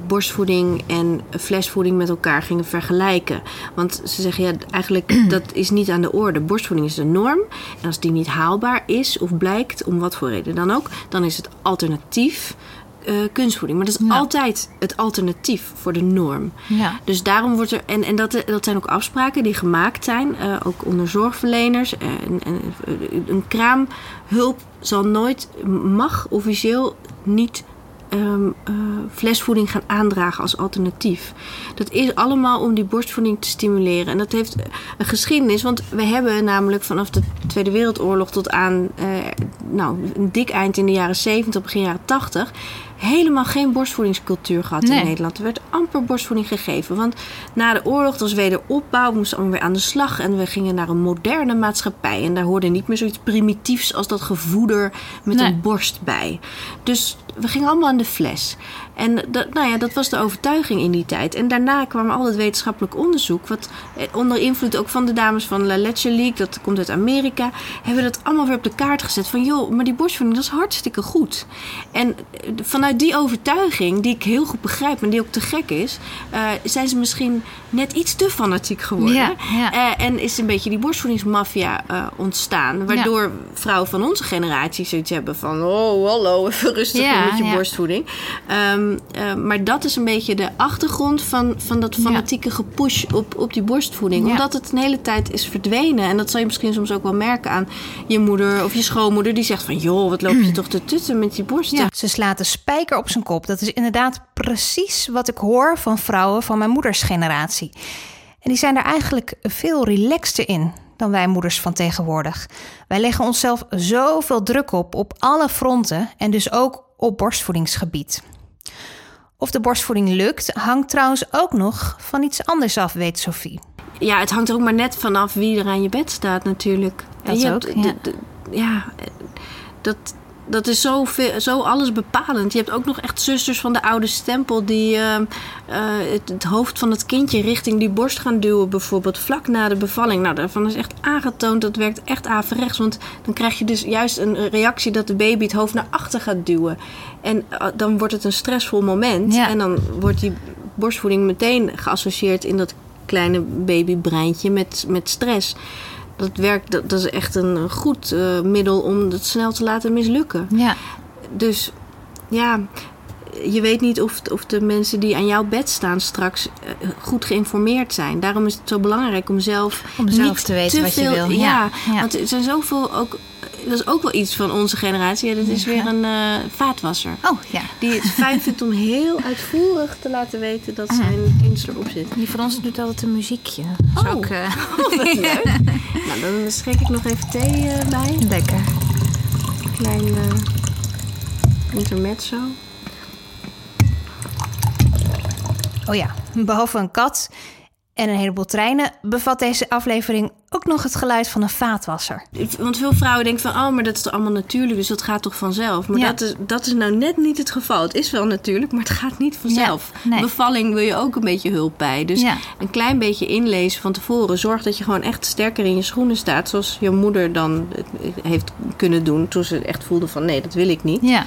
Speaker 5: borstvoeding en flesvoeding met elkaar gingen vergelijken. Want ze zeggen ja, eigenlijk dat is niet aan de orde. Borstvoeding is de norm. En als die niet haalbaar is of blijkt, om wat voor reden dan ook, dan is het alternatief. Eh, kunstvoeding. Maar dat is
Speaker 2: Ja.
Speaker 5: altijd het alternatief voor de norm.
Speaker 2: Ja.
Speaker 5: Dus daarom wordt er. En, en dat, dat zijn ook afspraken die gemaakt zijn, eh, ook onder zorgverleners. Eh, En, en, eh, een kraamhulp zal nooit, mag officieel niet. ehm, eh, flesvoeding gaan aandragen als alternatief. Dat is allemaal om die borstvoeding te stimuleren. En dat heeft een geschiedenis, want we hebben namelijk vanaf de Tweede Wereldoorlog tot aan eh, nou, een dik eind in de jaren 70, begin jaren 80, helemaal geen borstvoedingscultuur gehad
Speaker 2: Nee.
Speaker 5: in Nederland. Er werd amper borstvoeding gegeven. Want na de oorlog, dat was wederopbouw, we moesten allemaal weer aan de slag. En we gingen naar een moderne maatschappij. En daar hoorde niet meer zoiets primitiefs als dat gevoeder met
Speaker 2: Nee.
Speaker 5: een borst bij. Dus we gingen allemaal de fles. En dat, nou ja, dat was de overtuiging in die tijd. En daarna kwam al het wetenschappelijk onderzoek, wat eh, onder invloed ook van de dames van La Leche League, dat komt uit Amerika, hebben we dat allemaal weer op de kaart gezet. Van joh, maar die borstvoeding, dat is hartstikke goed. En eh, vanuit die overtuiging, die ik heel goed begrijp, maar die ook te gek is, eh, zijn ze misschien net iets te fanatiek geworden.
Speaker 2: Ja, ja.
Speaker 5: En is een beetje die borstvoedingsmafia ontstaan. Waardoor vrouwen van onze generatie zoiets hebben van... oh, hallo, even rustig met je
Speaker 2: ja.
Speaker 5: borstvoeding. Ehm, eh, maar dat is een beetje de achtergrond van, van dat fanatieke gepush op, op die borstvoeding.
Speaker 2: Ja.
Speaker 5: Omdat het een hele tijd is verdwenen. En dat zal je misschien soms ook wel merken aan je moeder of je schoonmoeder... die zegt van, joh, wat loop je toch te tutten met die borsten.
Speaker 1: Ja, ze slaat de spijker op zijn kop. Dat is inderdaad precies wat ik hoor van vrouwen van mijn moeders generatie. En die zijn er eigenlijk veel relaxter in dan wij moeders van tegenwoordig. Wij leggen onszelf zoveel druk op, op alle fronten en dus ook op borstvoedingsgebied. Of de borstvoeding lukt, hangt trouwens ook nog van iets anders af, weet Sophie.
Speaker 5: Ja, het hangt er ook maar net vanaf wie er aan je bed staat natuurlijk.
Speaker 2: Dat
Speaker 5: En je
Speaker 2: ook,
Speaker 5: hebt-
Speaker 2: ja.
Speaker 5: dat, dat is zo, veel, zo alles bepalend. Je hebt ook nog echt zusters van de oude stempel... die eh, eh, het, het hoofd van het kindje richting die borst gaan duwen... bijvoorbeeld vlak na de bevalling. Nou, daarvan is echt aangetoond, dat werkt echt averechts. Want dan krijg je dus juist een reactie... dat de baby het hoofd naar achter gaat duwen. En eh, dan wordt het een stressvol moment.
Speaker 2: Ja.
Speaker 5: En dan wordt die borstvoeding meteen geassocieerd... in dat kleine babybreintje met, met stress. Dat werkt, dat, dat is echt een goed eh, middel om het snel te laten mislukken.
Speaker 2: Ja,
Speaker 5: Dus ja, je weet niet of, of de mensen die aan jouw bed staan straks eh, goed geïnformeerd zijn. Daarom is het zo belangrijk om zelf,
Speaker 2: Om zelf
Speaker 5: niet
Speaker 2: te weten wat je
Speaker 5: veel-
Speaker 2: wil.
Speaker 5: Ja,
Speaker 2: Ja, ja.
Speaker 5: want er zijn zoveel ook. Dat is ook wel iets van onze generatie. Ja, dat is weer een eh, vaatwasser.
Speaker 2: oh ja.
Speaker 5: Die het fijn vindt om heel uitvoerig te laten weten dat zijn dienst erop zit.
Speaker 2: Die van ons doet altijd een muziekje. Dat is
Speaker 5: Oh.
Speaker 2: ook eh,
Speaker 5: Wat leuk. nou, dan schenk ik nog even thee eh, bij.
Speaker 2: lekker.
Speaker 5: Klein intermezzo.
Speaker 1: Oh ja, behalve een kat en een heleboel treinen bevat deze aflevering ook nog het geluid van een vaatwasser.
Speaker 5: Want veel vrouwen denken van, oh, maar dat is toch allemaal natuurlijk, dus dat gaat toch vanzelf. Maar
Speaker 2: Ja.
Speaker 5: dat, is, dat is nou net niet het geval. Het is wel natuurlijk, maar het gaat niet vanzelf.
Speaker 2: Ja, nee.
Speaker 5: Bevalling wil je ook een beetje hulp bij. Dus
Speaker 2: Ja.
Speaker 5: een klein beetje inlezen van tevoren. Zorg dat je gewoon echt sterker in je schoenen staat. Zoals je moeder dan heeft kunnen doen toen ze echt voelde van, nee, dat wil ik niet.
Speaker 2: Ja.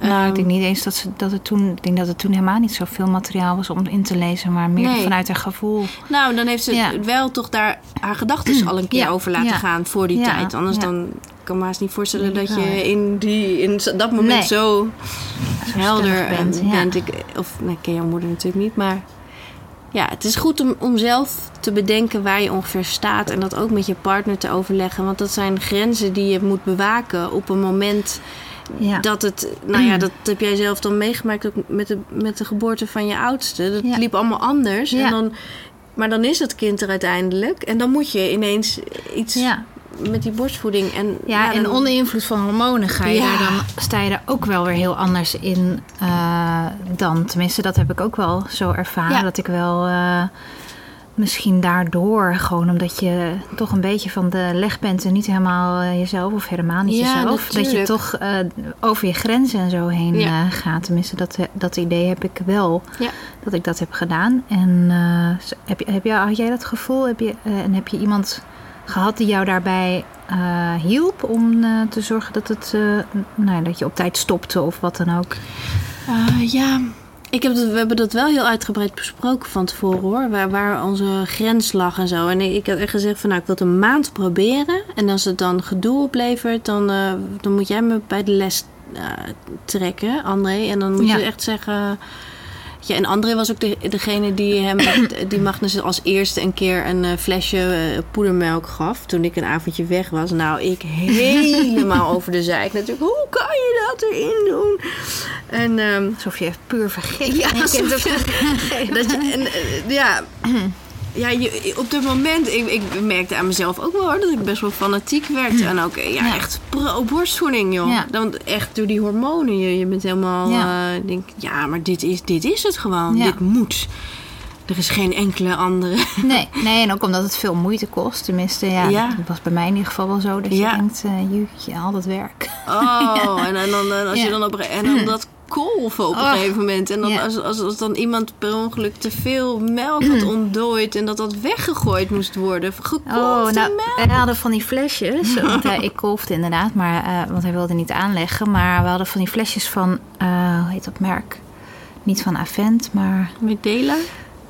Speaker 2: Nou,
Speaker 5: Ehm,
Speaker 2: ik denk niet eens dat, ze, dat het toen... Ik denk dat het toen helemaal niet zoveel materiaal was om in te lezen. Maar meer
Speaker 5: Nee.
Speaker 2: vanuit haar gevoel.
Speaker 5: Nou, dan heeft ze
Speaker 2: Ja.
Speaker 5: wel toch daar haar gedachten al een keer
Speaker 2: Ja,
Speaker 5: over laten
Speaker 2: ja.
Speaker 5: gaan voor die tijd. Anders dan kan ik me haast niet voorstellen dat je in, die, in dat moment
Speaker 2: Nee.
Speaker 5: zo helder
Speaker 2: bent,
Speaker 5: bent.
Speaker 2: ja.
Speaker 5: Ik, of, nou, ik ken jouw moeder natuurlijk niet, maar ja, het is goed om, om zelf te bedenken waar je ongeveer staat. En dat ook met je partner te overleggen. Want dat zijn grenzen die je moet bewaken op een moment
Speaker 2: Ja.
Speaker 5: dat het, nou ja, dat heb jij zelf dan meegemaakt ook met de, met de geboorte van je oudste. Dat
Speaker 2: Ja.
Speaker 5: liep allemaal anders.
Speaker 2: Ja.
Speaker 5: En dan, maar dan is het kind er uiteindelijk. En dan moet je ineens iets met die borstvoeding. En,
Speaker 2: Ja, en
Speaker 5: dan-
Speaker 2: onder invloed van hormonen ga je daar dan, sta je er ook wel weer heel anders in eh, dan. Tenminste, dat heb ik ook wel zo ervaren. Dat ik wel eh, misschien daardoor, gewoon omdat je toch een beetje van de leg bent en niet helemaal eh, jezelf of helemaal niet
Speaker 5: Ja,
Speaker 2: jezelf. Dat je toch eh, over je grenzen en zo heen
Speaker 5: Ja.
Speaker 2: eh, gaat. Tenminste, dat, dat idee heb ik wel.
Speaker 5: Ja.
Speaker 2: Dat ik dat heb gedaan. En eh, heb, je, heb je, had jij dat gevoel? Heb je, en heb je iemand gehad die jou daarbij hielp om te zorgen dat, het, nou, dat je op tijd stopte of wat dan ook?
Speaker 5: Ja, ik heb dat, we hebben dat wel heel uitgebreid besproken van tevoren hoor. Waar, waar onze grens lag en zo. En ik, had echt gezegd van nou, ik wil het een maand proberen. En als het dan gedoe oplevert, dan, eh, dan moet jij me bij de les eh, trekken, André. En dan moet
Speaker 2: Ja.
Speaker 5: je echt zeggen. Ja, en André was ook de, degene die hem, die Magnus als eerste een keer een eh, flesje eh, poedermelk gaf. Toen ik een avondje weg was. Nou, ik helemaal over de zijk natuurlijk. Hoe kan je dat erin doen? En ehm,
Speaker 2: Alsof je puur vergeet.
Speaker 5: ja, dat je, en, eh, ja, ja je, op dat moment, ik, ik merkte aan mezelf ook wel hoor, dat ik best wel fanatiek werd. En ook eh, ja,
Speaker 2: Ja.
Speaker 5: echt pro-borstvoeding, joh.
Speaker 2: Ja.
Speaker 5: Dan echt door die hormonen. Je, je bent helemaal,
Speaker 2: Ja.
Speaker 5: ja. denk, ja, maar dit is, dit is het gewoon. Dit moet. Er is geen enkele andere.
Speaker 2: Nee, nee, en ook omdat het veel moeite kost. Tenminste, ja,
Speaker 5: Ja.
Speaker 2: dat was bij mij in ieder geval wel zo. Dat
Speaker 5: Ja.
Speaker 2: je denkt, eh jeetje, al dat werk.
Speaker 5: Oh, en, en dan, en als je dan op en dan dat kolven op een gegeven moment. En dan, als, als, als dan iemand per ongeluk te veel melk had ontdooid... en dat dat weggegooid moest worden. Gekolfde
Speaker 2: Oh, nou,
Speaker 5: melk.
Speaker 2: we hadden van die flesjes. Want hij, ik kolfde inderdaad, maar, eh, want hij wilde niet aanleggen. Maar we hadden van die flesjes van, eh, hoe heet dat merk? Niet van Avent, maar
Speaker 5: Met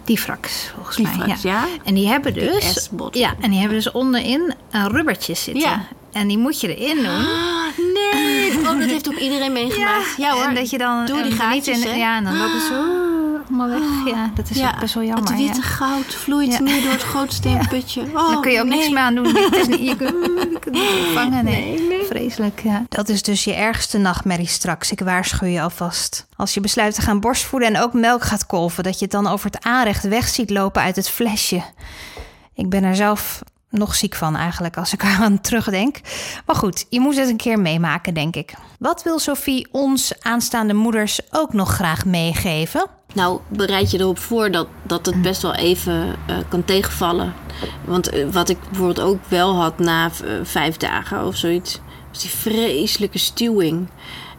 Speaker 5: Dela?
Speaker 2: Difrax, volgens mij.
Speaker 5: ja.
Speaker 2: En die hebben dus, ja, en die hebben dus onderin een rubbertje zitten.
Speaker 5: Ja.
Speaker 2: En die moet je erin doen.
Speaker 5: Ah, nee. Oh, dat heeft ook iedereen meegemaakt. Ja, hoor.
Speaker 2: En dat je dan
Speaker 5: Door die
Speaker 2: niet
Speaker 5: gaatjes,
Speaker 2: in-? Ja, en dan loopt het zo allemaal weg. Ja, dat is ook best wel jammer.
Speaker 5: Het witte
Speaker 2: ja.
Speaker 5: goud vloeit nu door het gootsteenputje. Oh,
Speaker 2: Daar kun je ook
Speaker 5: nee.
Speaker 2: niks meer aan doen. Het is niet, je kunt niet vangen. Nee.
Speaker 5: Nee, nee.
Speaker 2: Vreselijk, ja.
Speaker 1: Dat is dus je ergste nachtmerrie straks. Ik waarschuw je alvast. Als je besluit te gaan borstvoeden en ook melk gaat kolven, dat je het dan over het aanrecht weg ziet lopen uit het flesje. Ik ben er zelf nog ziek van eigenlijk als ik eraan terugdenk. Maar goed, je moet het een keer meemaken, denk ik. Wat wil Sophie ons aanstaande moeders ook nog graag meegeven?
Speaker 5: Nou, bereid je erop voor dat, dat het best wel even eh, kan tegenvallen. Want eh, wat ik bijvoorbeeld ook wel had na eh, vijf dagen of zoiets, was die vreselijke stuwing.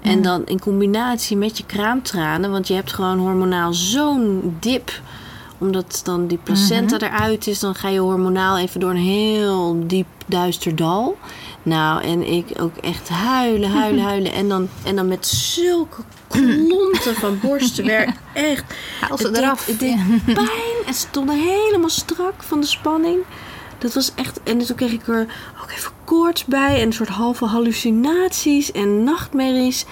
Speaker 5: En dan in combinatie met je kraamtranen, want je hebt gewoon hormonaal zo'n dip omdat dan die placenta eruit is, dan ga je hormonaal even door een heel diep duister dal. Nou, en ik ook echt huilen, huilen, huilen. En dan, en dan met zulke klonten van borstenwerk. Echt.
Speaker 2: Haal ze
Speaker 5: Het
Speaker 2: eraf.
Speaker 5: deed, het deed pijn. En ze stonden helemaal strak van de spanning. Dat was echt... En toen kreeg ik er ook even koorts bij. En een soort halve hallucinaties en nachtmerries.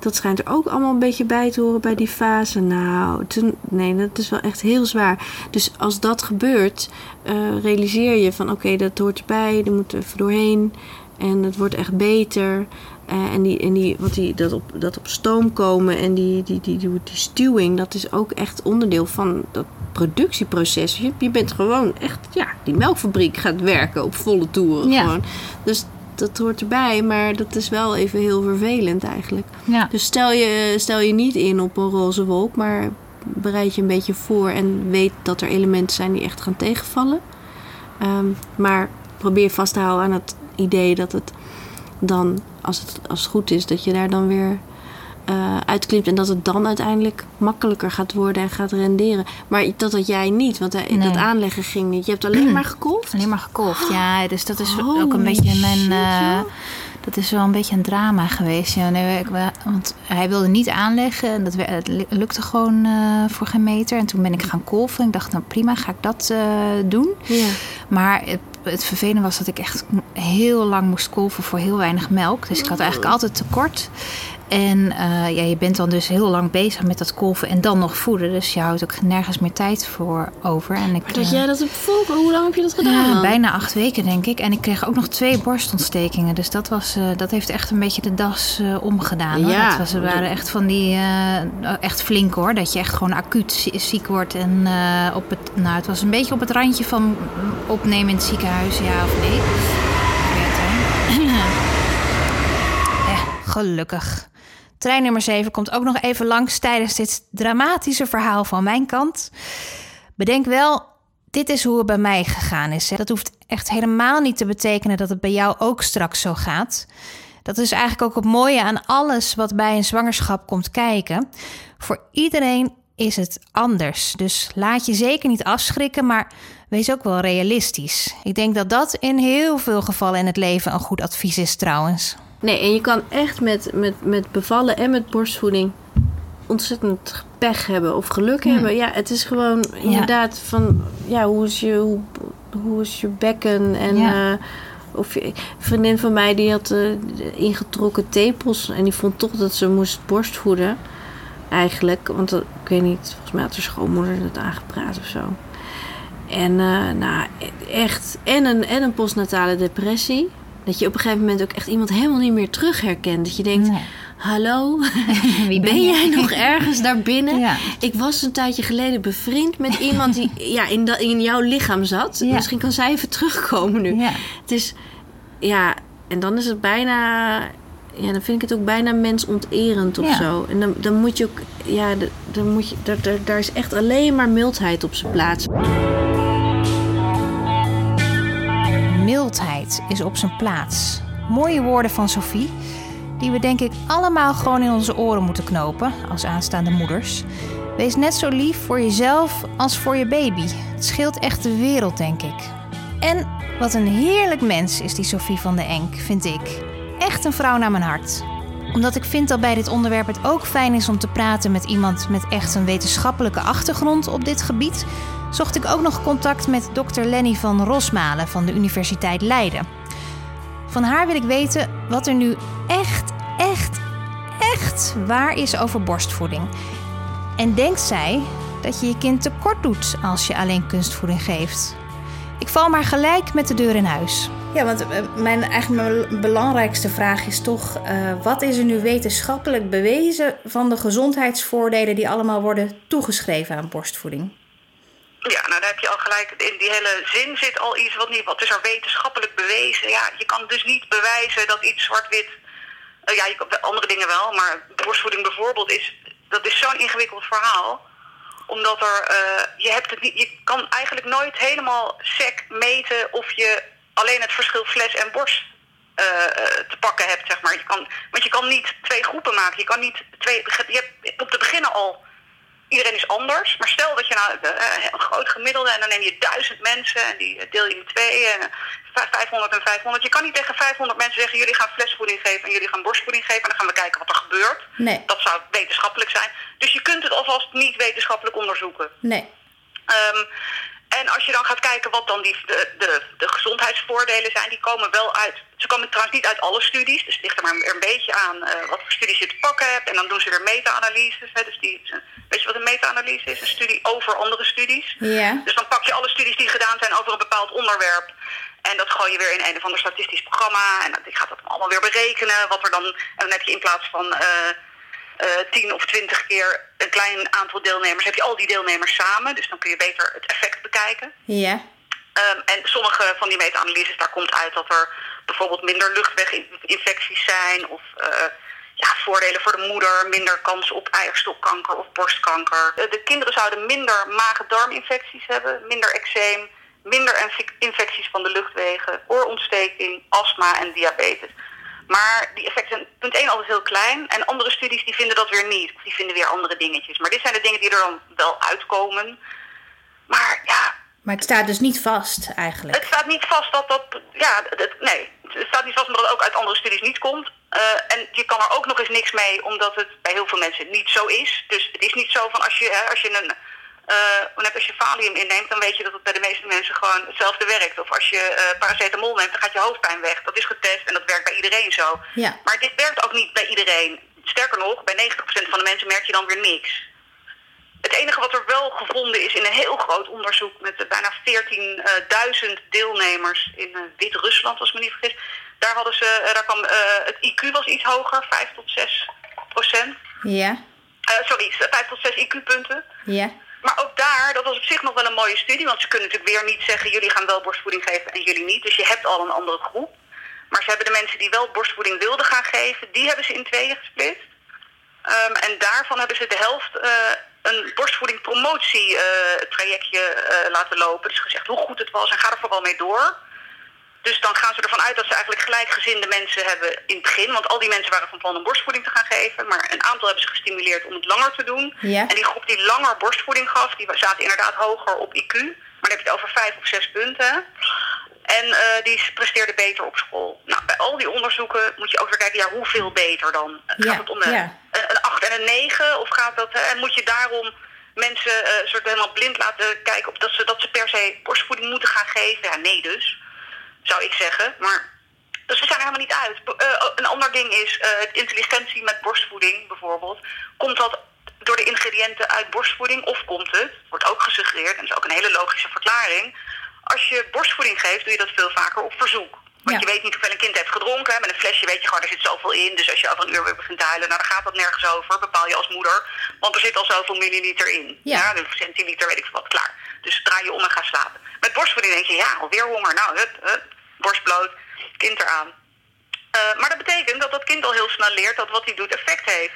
Speaker 5: Dat schijnt er ook allemaal een beetje bij te horen bij die fase. Nou, toen, nee, dat is wel echt heel zwaar. Dus als dat gebeurt, eh, realiseer je van oké, dat hoort erbij. Er moet even doorheen. En het wordt echt beter. Eh, en die, en die, wat die, dat, op, dat op stoom komen en die, die, die, die, die stuwing, dat is ook echt onderdeel van dat productieproces. Je, je bent gewoon echt, ja, die melkfabriek gaat werken op volle toeren.
Speaker 2: Ja.
Speaker 5: Gewoon. Dus dat hoort erbij, maar dat is wel even heel vervelend eigenlijk.
Speaker 2: Ja.
Speaker 5: Dus stel je, stel je niet in op een roze wolk, maar bereid je een beetje voor en weet dat er elementen zijn die echt gaan tegenvallen. Ehm, maar probeer vast te houden aan het idee dat het dan, als het, als het goed is, dat je daar dan weer eh uitklimt en dat het dan uiteindelijk makkelijker gaat worden en gaat renderen. Maar dat had jij niet, want hij-
Speaker 2: Nee.
Speaker 5: dat aanleggen ging niet. Je hebt alleen maar gekolfd.
Speaker 2: Alleen maar gekolfd, ja. Dus dat is
Speaker 5: Holy
Speaker 2: ook een beetje mijn... eh, dat is wel een beetje een drama geweest. Ja, nee, ik, want hij wilde niet aanleggen. En dat lu- lukte gewoon eh, voor geen meter. En toen ben ik gaan kolven. Ik dacht, nou prima, ga ik dat eh, doen.
Speaker 5: Ja.
Speaker 2: Maar het, het vervelende was dat ik echt heel lang moest kolven voor heel weinig melk. Dus ik had eigenlijk altijd tekort. En eh, ja, je bent dan dus heel lang bezig met dat kolven en dan nog voeden. Dus je houdt ook nergens meer tijd voor over. En ik,
Speaker 5: Maar dat
Speaker 2: eh,
Speaker 5: jij dat hebt volgen, hoe lang heb je dat gedaan
Speaker 2: ja, bijna acht weken denk ik. En ik kreeg ook nog twee borstontstekingen. Dus dat, was, eh, dat heeft echt een beetje de das omgedaan. Hoor.
Speaker 5: Ja.
Speaker 2: Dat was, waren echt van die, echt flink hoor. Dat je echt gewoon acuut zie- ziek wordt. En op het, nou, het was een beetje op het randje van opnemen in het ziekenhuis, ja of nee. Ik weet het, hè.
Speaker 1: Gelukkig. Trein nummer 7 komt ook nog even langs tijdens dit dramatische verhaal van mijn kant. Bedenk wel, dit is hoe het bij mij gegaan is. Dat hoeft echt helemaal niet te betekenen dat het bij jou ook straks zo gaat. Dat is eigenlijk ook het mooie aan alles wat bij een zwangerschap komt kijken. Voor iedereen is het anders. Dus laat je zeker niet afschrikken, maar wees ook wel realistisch. Ik denk dat dat in heel veel gevallen in het leven een goed advies is trouwens.
Speaker 5: Nee, en je kan echt met, met, met bevallen en met borstvoeding ontzettend pech hebben of geluk hebben. Ja, het is gewoon inderdaad van, ja, hoe is je, hoe, hoe is je bekken en...
Speaker 2: Ja.
Speaker 5: eh, of je, een vriendin van mij die had eh, ingetrokken tepels en die vond toch dat ze moest borstvoeden. Eigenlijk, want dat- ik weet niet, volgens mij had haar schoonmoeder het aangepraat of zo. En eh, nou, echt, en een, en een postnatale depressie. Dat je op een gegeven moment ook echt iemand helemaal niet meer terug herkent. Dat je denkt,
Speaker 2: Nee.
Speaker 5: hallo,
Speaker 2: Wie
Speaker 5: ben, jij nog ergens daar binnen?
Speaker 2: Ja.
Speaker 5: Ik was een tijdje geleden bevriend met iemand die ja, in, in jouw lichaam zat.
Speaker 2: Ja.
Speaker 5: Misschien kan zij even terugkomen nu.
Speaker 2: Ja.
Speaker 5: Het is, ja, en dan is het bijna, ja, dan vind ik het ook bijna mensonterend of zo. En dan, dan moet je ook, ja, dan moet je, daar, daar, daar is echt alleen maar mildheid op zijn plaats.
Speaker 1: Mildheid is op zijn plaats. Mooie woorden van Sophie. die we denk ik allemaal gewoon in onze oren moeten knopen als aanstaande moeders. Wees net zo lief voor jezelf als voor je baby. Het scheelt echt de wereld, denk ik. En wat een heerlijk mens is die Sophie van de Enk, vind ik. Echt een vrouw naar mijn hart. Omdat ik vind dat bij dit onderwerp het ook fijn is om te praten met iemand met echt een wetenschappelijke achtergrond op dit gebied, zocht ik ook nog contact met dokter Lenny van Rosmalen van de Universiteit Leiden. Van haar wil ik weten wat er nu echt, echt, echt waar is over borstvoeding. En denkt zij dat je je kind tekort doet als je alleen kunstvoeding geeft? Ik val maar gelijk met de deur in huis. Ja, want eh, mijn, eigenlijk mijn belangrijkste vraag is toch: uh, wat is er nu wetenschappelijk bewezen van de gezondheidsvoordelen die allemaal worden toegeschreven aan borstvoeding?
Speaker 7: Ja, nou daar heb je al gelijk. In die hele zin zit al iets wat niet. Wat is er wetenschappelijk bewezen? Ja, je kan dus niet bewijzen dat iets zwart-wit. Uh, ja, je kan, andere dingen wel, maar borstvoeding bijvoorbeeld is. Dat is zo'n ingewikkeld verhaal omdat er, uh, je, hebt het niet, je kan eigenlijk nooit helemaal sec meten of je alleen het verschil fles en borst uh, te pakken hebt, zeg maar. Je kan, want je kan niet twee groepen maken. Je kan niet twee. Je hebt op te beginnen al iedereen is anders. Maar stel dat je nou uh, een groot gemiddelde en dan neem je duizend mensen en die deel je in twee, uh, 500 en 500. Je kan niet tegen 500 mensen zeggen: jullie gaan flesvoeding geven en jullie gaan borstvoeding geven en dan gaan we kijken wat er gebeurt.
Speaker 1: Nee.
Speaker 7: Dat zou wetenschappelijk zijn. Dus je kunt het alvast niet wetenschappelijk onderzoeken.
Speaker 1: Nee.
Speaker 7: Um, en als je dan gaat kijken wat dan die, de, de, de gezondheidsvoordelen zijn, die komen wel uit. Ze komen trouwens niet uit alle studies, dus het ligt er maar een beetje aan uh, wat voor studies je te pakken hebt. En dan doen ze weer meta-analyses. Dus die, weet je wat een meta-analyse is? Een studie over andere studies.
Speaker 1: Ja.
Speaker 7: Dus dan pak je alle studies die gedaan zijn over een bepaald onderwerp. En dat gooi je weer in een of ander statistisch programma. En die gaat dat allemaal weer berekenen. Wat er dan, en dan heb je in plaats van. Uh, uh, tien of twintig keer een klein aantal deelnemers, heb je al die deelnemers samen. Dus dan kun je beter het effect bekijken.
Speaker 1: Ja.
Speaker 7: Um, en sommige van die meta-analyses, daar komt uit dat er bijvoorbeeld minder luchtweginfecties zijn. Of uh, ja, voordelen voor de moeder, minder kans op eierstokkanker of borstkanker. De, de kinderen zouden minder maag-darminfecties hebben, minder eczeem, minder infecties van de luchtwegen, oorontsteking, astma en diabetes. Maar die effecten zijn punt 1 altijd heel klein. En andere studies die vinden dat weer niet. Of die vinden weer andere dingetjes. Maar dit zijn de dingen die er dan wel uitkomen. Maar ja.
Speaker 1: Maar het staat dus niet vast eigenlijk.
Speaker 7: Het staat niet vast dat dat. Ja, het, nee. Het staat niet vast omdat het ook uit andere studies niet komt. Uh, en je kan er ook nog eens niks mee, omdat het bij heel veel mensen niet zo is. Dus het is niet zo van als je, hè, als je een uh, als je valium inneemt, dan weet je dat het bij de meeste mensen gewoon hetzelfde werkt. Of als je uh, paracetamol neemt, dan gaat je hoofdpijn weg. Dat is getest en dat werkt bij iedereen zo.
Speaker 1: Ja.
Speaker 7: Maar dit werkt ook niet bij iedereen. Sterker nog, bij 90% van de mensen merk je dan weer niks. Het enige wat er wel gevonden is in een heel groot onderzoek met bijna 14.000 deelnemers in uh, Wit-Rusland, als ik me niet vergis. Daar, hadden ze, daar kwam het IQ was iets hoger, 5 tot 6 procent.
Speaker 1: Ja.
Speaker 7: sorry, 5 tot 6 IQ-punten.
Speaker 1: Ja.
Speaker 7: Maar ook daar, dat was op zich nog wel een mooie studie. Want ze kunnen natuurlijk weer niet zeggen... jullie gaan wel borstvoeding geven en jullie niet. Dus je hebt al een andere groep. Maar ze hebben de mensen die wel borstvoeding wilden gaan geven... die hebben ze in tweeën gesplitst. Um, en daarvan hebben ze de helft uh, een borstvoeding promotie uh, trajectje uh, laten lopen. Dus gezegd hoe goed het was en ga er vooral mee door. Dus dan gaan ze ervan uit dat ze eigenlijk gelijkgezinde mensen hebben in het begin. Want al die mensen waren van plan om borstvoeding te gaan geven. Maar een aantal hebben ze gestimuleerd om het langer te doen.
Speaker 1: Ja.
Speaker 7: En die groep die langer borstvoeding gaf, die zaten inderdaad hoger op IQ. Maar dan heb je het over vijf of zes punten. En uh, die presteerden beter op school. Nou, bij al die onderzoeken moet je ook weer kijken, ja, hoeveel beter dan?
Speaker 1: Ja,
Speaker 7: gaat het om
Speaker 1: ja.
Speaker 7: Een, een 8 en een 9? Of gaat dat, en moet je daarom mensen uh, soort helemaal blind laten kijken op dat ze, dat ze per se borstvoeding moeten gaan geven? Ja, nee dus zou ik zeggen. Maar, dus we zijn er helemaal niet uit. Uh, een ander ding is uh, intelligentie met borstvoeding bijvoorbeeld. Komt dat door de ingrediënten uit borstvoeding of komt het, wordt ook gesuggereerd, en dat is ook een hele logische verklaring. Als je borstvoeding geeft, doe je dat veel vaker op verzoek. Want
Speaker 1: Ja.
Speaker 7: je weet niet hoeveel een kind heeft gedronken. Met een flesje weet je gewoon, er zit zoveel in. Dus als je over een uur weer begint te huilen, nou, dan gaat dat nergens over. Bepaal je als moeder. Want er zit al zoveel milliliter in.
Speaker 1: Ja.
Speaker 7: een centiliter, weet ik veel wat, klaar. Dus draai je om en ga slapen. Met borstvoeding denk je, ja, alweer honger. Nou, hup, hup, borst bloot, kind eraan. Uh, maar dat betekent dat dat kind al heel snel leert dat wat hij doet effect heeft.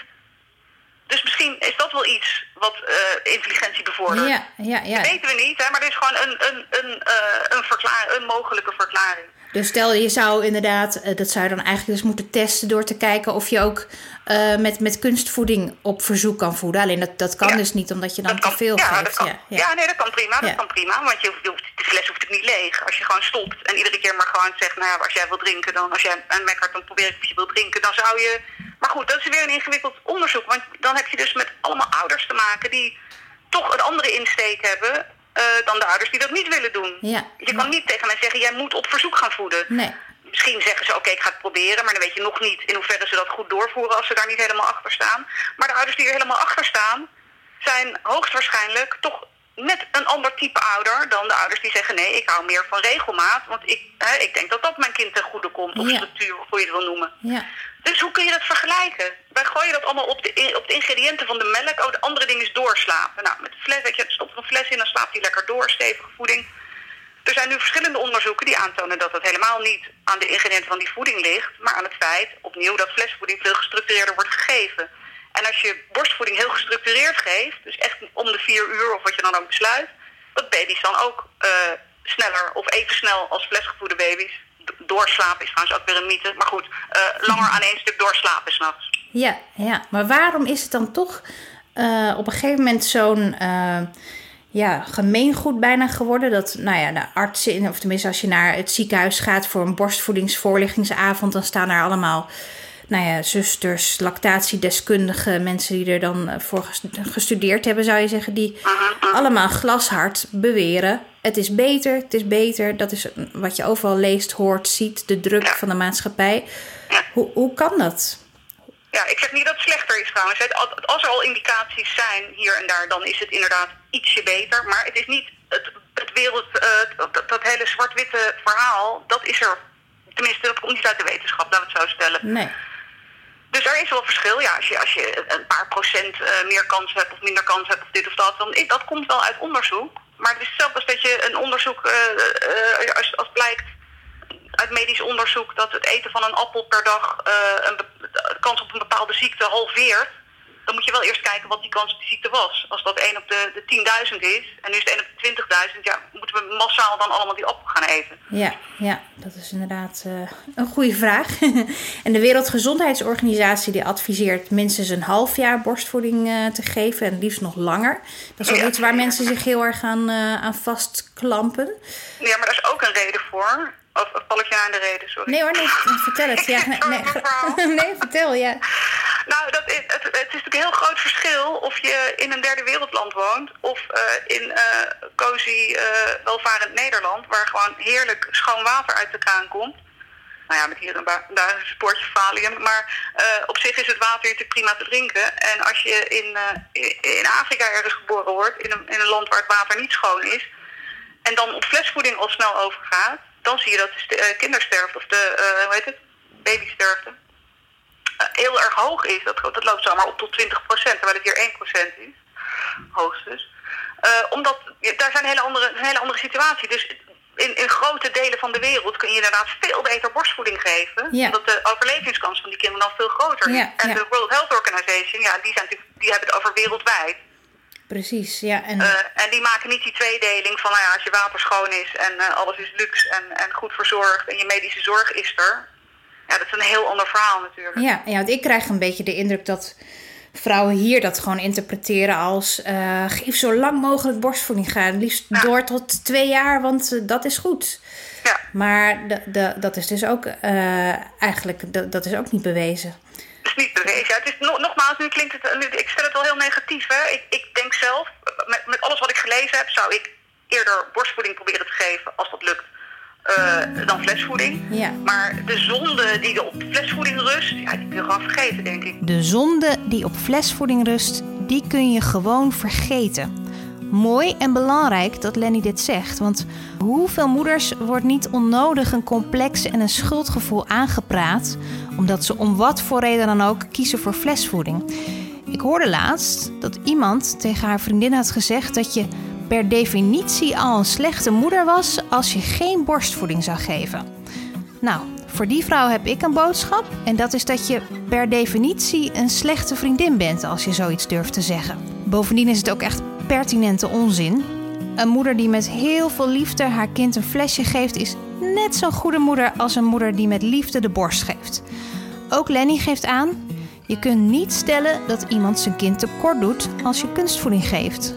Speaker 7: Dus misschien is dat wel iets wat eh, intelligentie bevordert.
Speaker 1: Ja, ja, ja.
Speaker 7: Dat weten we niet, hè, maar dit is gewoon een, een, een, eh, een, verklaar, een mogelijke verklaring.
Speaker 1: Dus stel je zou inderdaad, eh, dat zou je dan eigenlijk dus moeten testen door te kijken of je ook eh, met, met kunstvoeding op verzoek kan voeden. Alleen dat, dat kan
Speaker 7: Ja.
Speaker 1: dus niet omdat je dan te veel
Speaker 7: ja,
Speaker 1: geeft. Ja,
Speaker 7: ja, nee, dat kan prima. Dat kan prima. Want je, je hoeft, de fles hoeft het niet leeg. Als je gewoon stopt en iedere keer maar gewoon zegt... nou ja, als jij wil drinken, dan als jij een mekkert, dan probeer ik of je wil drinken. Dan zou je... Maar goed, dat is weer een ingewikkeld onderzoek. Want dan heb je dus met allemaal ouders te maken... die toch een andere insteek hebben... eh, dan de ouders die dat niet willen doen.
Speaker 1: Ja.
Speaker 7: Je kan niet tegen mij zeggen... jij moet op verzoek gaan voeden.
Speaker 1: Nee.
Speaker 7: Misschien zeggen ze, oké, ik ga het proberen. Maar dan weet je nog niet in hoeverre ze dat goed doorvoeren als ze daar niet helemaal achter staan. Maar de ouders die er helemaal achter staan, zijn hoogstwaarschijnlijk toch net een ander type ouder dan de ouders die zeggen, nee, ik hou meer van regelmaat. Want ik, hè, ik denk dat dat mijn kind ten goede komt. Of
Speaker 1: Ja.
Speaker 7: structuur, of hoe je het wil noemen.
Speaker 1: Ja.
Speaker 7: Dus hoe kun je dat vergelijken? Wij gooien dat allemaal op de, op de ingrediënten van de melk. Oh, de andere ding is doorslapen. Nou, met fles, weet je, stop er een fles in, dan slaapt hij lekker door, stevige voeding. Er zijn nu verschillende onderzoeken die aantonen dat het helemaal niet aan de ingrediënten van die voeding ligt, maar aan het feit, opnieuw, dat flesvoeding veel gestructureerder wordt gegeven. En als je borstvoeding heel gestructureerd geeft, dus echt om de vier uur of wat je dan ook besluit, dat baby's dan ook eh, sneller of even snel als flesgevoede baby's. Doorslapen is trouwens ook weer een mythe, maar goed, eh, langer aan één stuk doorslapen s'nachts.
Speaker 1: Ja, ja, maar waarom is het dan toch eh, op een gegeven moment zo'n eh, ja, gemeengoed bijna geworden? Dat nou ja, de artsen, of tenminste als je naar het ziekenhuis gaat voor een borstvoedingsvoorlichtingsavond, dan staan daar allemaal nou ja, zusters, lactatiedeskundigen, mensen die er dan voor ges- gestudeerd hebben, zou je zeggen, die allemaal glashard beweren. Het is beter, het is beter. Dat is wat je overal leest, hoort, ziet, de druk van de maatschappij. Hoe, hoe kan dat?
Speaker 7: Ja, ik zeg niet dat het slechter is trouwens. Als- er al indicaties zijn hier en daar, dan is het inderdaad ietsje beter. Maar het is niet het, het wereld, eh, dat, dat hele zwart-witte verhaal, dat is er. Tenminste, dat komt niet uit de wetenschap, laten we het zo stellen.
Speaker 1: Nee.
Speaker 7: Dus er is wel verschil. Ja, als je, als je een paar procent eh, meer kans hebt of minder kans hebt of dit of dat, dan is, dat komt wel uit onderzoek. Maar het is als dat je een onderzoek, eh, als, als blijkt uit medisch onderzoek dat het eten van een appel per dag een de kans op een bepaalde ziekte halveert. Dan moet je wel eerst kijken wat die kans op die ziekte was. Als dat 1 op de, de 10.000 is en nu is het 1 op de 20.000, ja, moeten we massaal dan allemaal die appel gaan eten.
Speaker 1: Ja, ja, dat is inderdaad eh, een goede vraag. en de Wereldgezondheidsorganisatie die adviseert minstens een half jaar borstvoeding eh, te geven en liefst nog langer. Dat is ook
Speaker 7: Ja.
Speaker 1: iets waar mensen zich heel erg aan, eh, aan vastklampen.
Speaker 7: Ja, maar daar is ook een reden voor. Of, of val ik je aan de reden, sorry.
Speaker 1: Nee hoor, nee, vertel het. Ja, nee, nee, vertel, ja.
Speaker 7: Nou, dat is, het, het is natuurlijk een heel groot verschil of je in een derde wereldland woont of eh, in eh cozy, eh, welvarend Nederland, waar gewoon heerlijk schoon water uit de kraan komt. Nou ja, met hier en daar een spoortje valium. Maar op zich is het water natuurlijk prima te drinken. En als je in, in- in Afrika ergens geboren wordt, in een, in een land waar het water niet schoon is, en dan op flesvoeding al snel overgaat, dan zie je dat de eh, kindersterfte, of de, eh, hoe heet het, babysterfte, eh, heel erg hoog is. Dat, dat loopt zomaar op tot 20%, terwijl het hier 1% is. Hoogstens. Eh, omdat daar zijn hele andere, een hele andere situatie. Dus in, in grote delen van de wereld kun je inderdaad veel beter borstvoeding geven.
Speaker 1: Ja.
Speaker 7: Omdat de overlevingskans van die kinderen dan veel groter is.
Speaker 1: Ja,
Speaker 7: en
Speaker 1: ja.
Speaker 7: de World Health Organization, ja, die, zijn, die hebben het over wereldwijd.
Speaker 1: Precies, ja. En,
Speaker 7: Eh, en die maken niet die tweedeling van, nou ja, als je water schoon is en eh, alles is luxe en, en goed verzorgd en je medische zorg is er. Ja, dat is een heel ander verhaal natuurlijk.
Speaker 1: Ja, ja, want ik krijg een beetje de indruk dat vrouwen hier dat gewoon interpreteren als eh, geef zo lang mogelijk borstvoeding gaan. Liefst door tot twee jaar, want dat is goed.
Speaker 7: Ja.
Speaker 1: Maar de, de, dat is dus ook eigenlijk dat is ook niet bewezen.
Speaker 7: Is niet bewezen. Ja, het is, no- nogmaals, nu klinkt het, nu, ik stel het wel heel negatief. Hè? Ik, ik denk zelf, met, met alles wat ik gelezen heb, zou ik eerder borstvoeding proberen te geven als dat lukt. eh, dan flesvoeding.
Speaker 1: Ja.
Speaker 7: Maar de zonde die er op flesvoeding rust, ja, die kun je gewoon vergeten, denk ik.
Speaker 8: De zonde die op flesvoeding rust, die kun je gewoon vergeten. Mooi en belangrijk dat Lenny dit zegt, want hoeveel moeders wordt niet onnodig een complex en een schuldgevoel aangepraat, omdat ze om wat voor reden dan ook kiezen voor flesvoeding. Ik hoorde laatst dat iemand tegen haar vriendin had gezegd dat je per definitie al een slechte moeder was als je geen borstvoeding zou geven. Nou,
Speaker 1: Voor die vrouw heb ik een boodschap. En dat is dat je per definitie een slechte vriendin bent als je zoiets durft te zeggen. Bovendien is het ook echt pertinente onzin. Een moeder die met heel veel liefde haar kind een flesje geeft, is net zo'n goede moeder als een moeder die met liefde de borst geeft. Ook Lenny geeft aan: je kunt niet stellen dat iemand zijn kind tekort doet als je kunstvoeding geeft.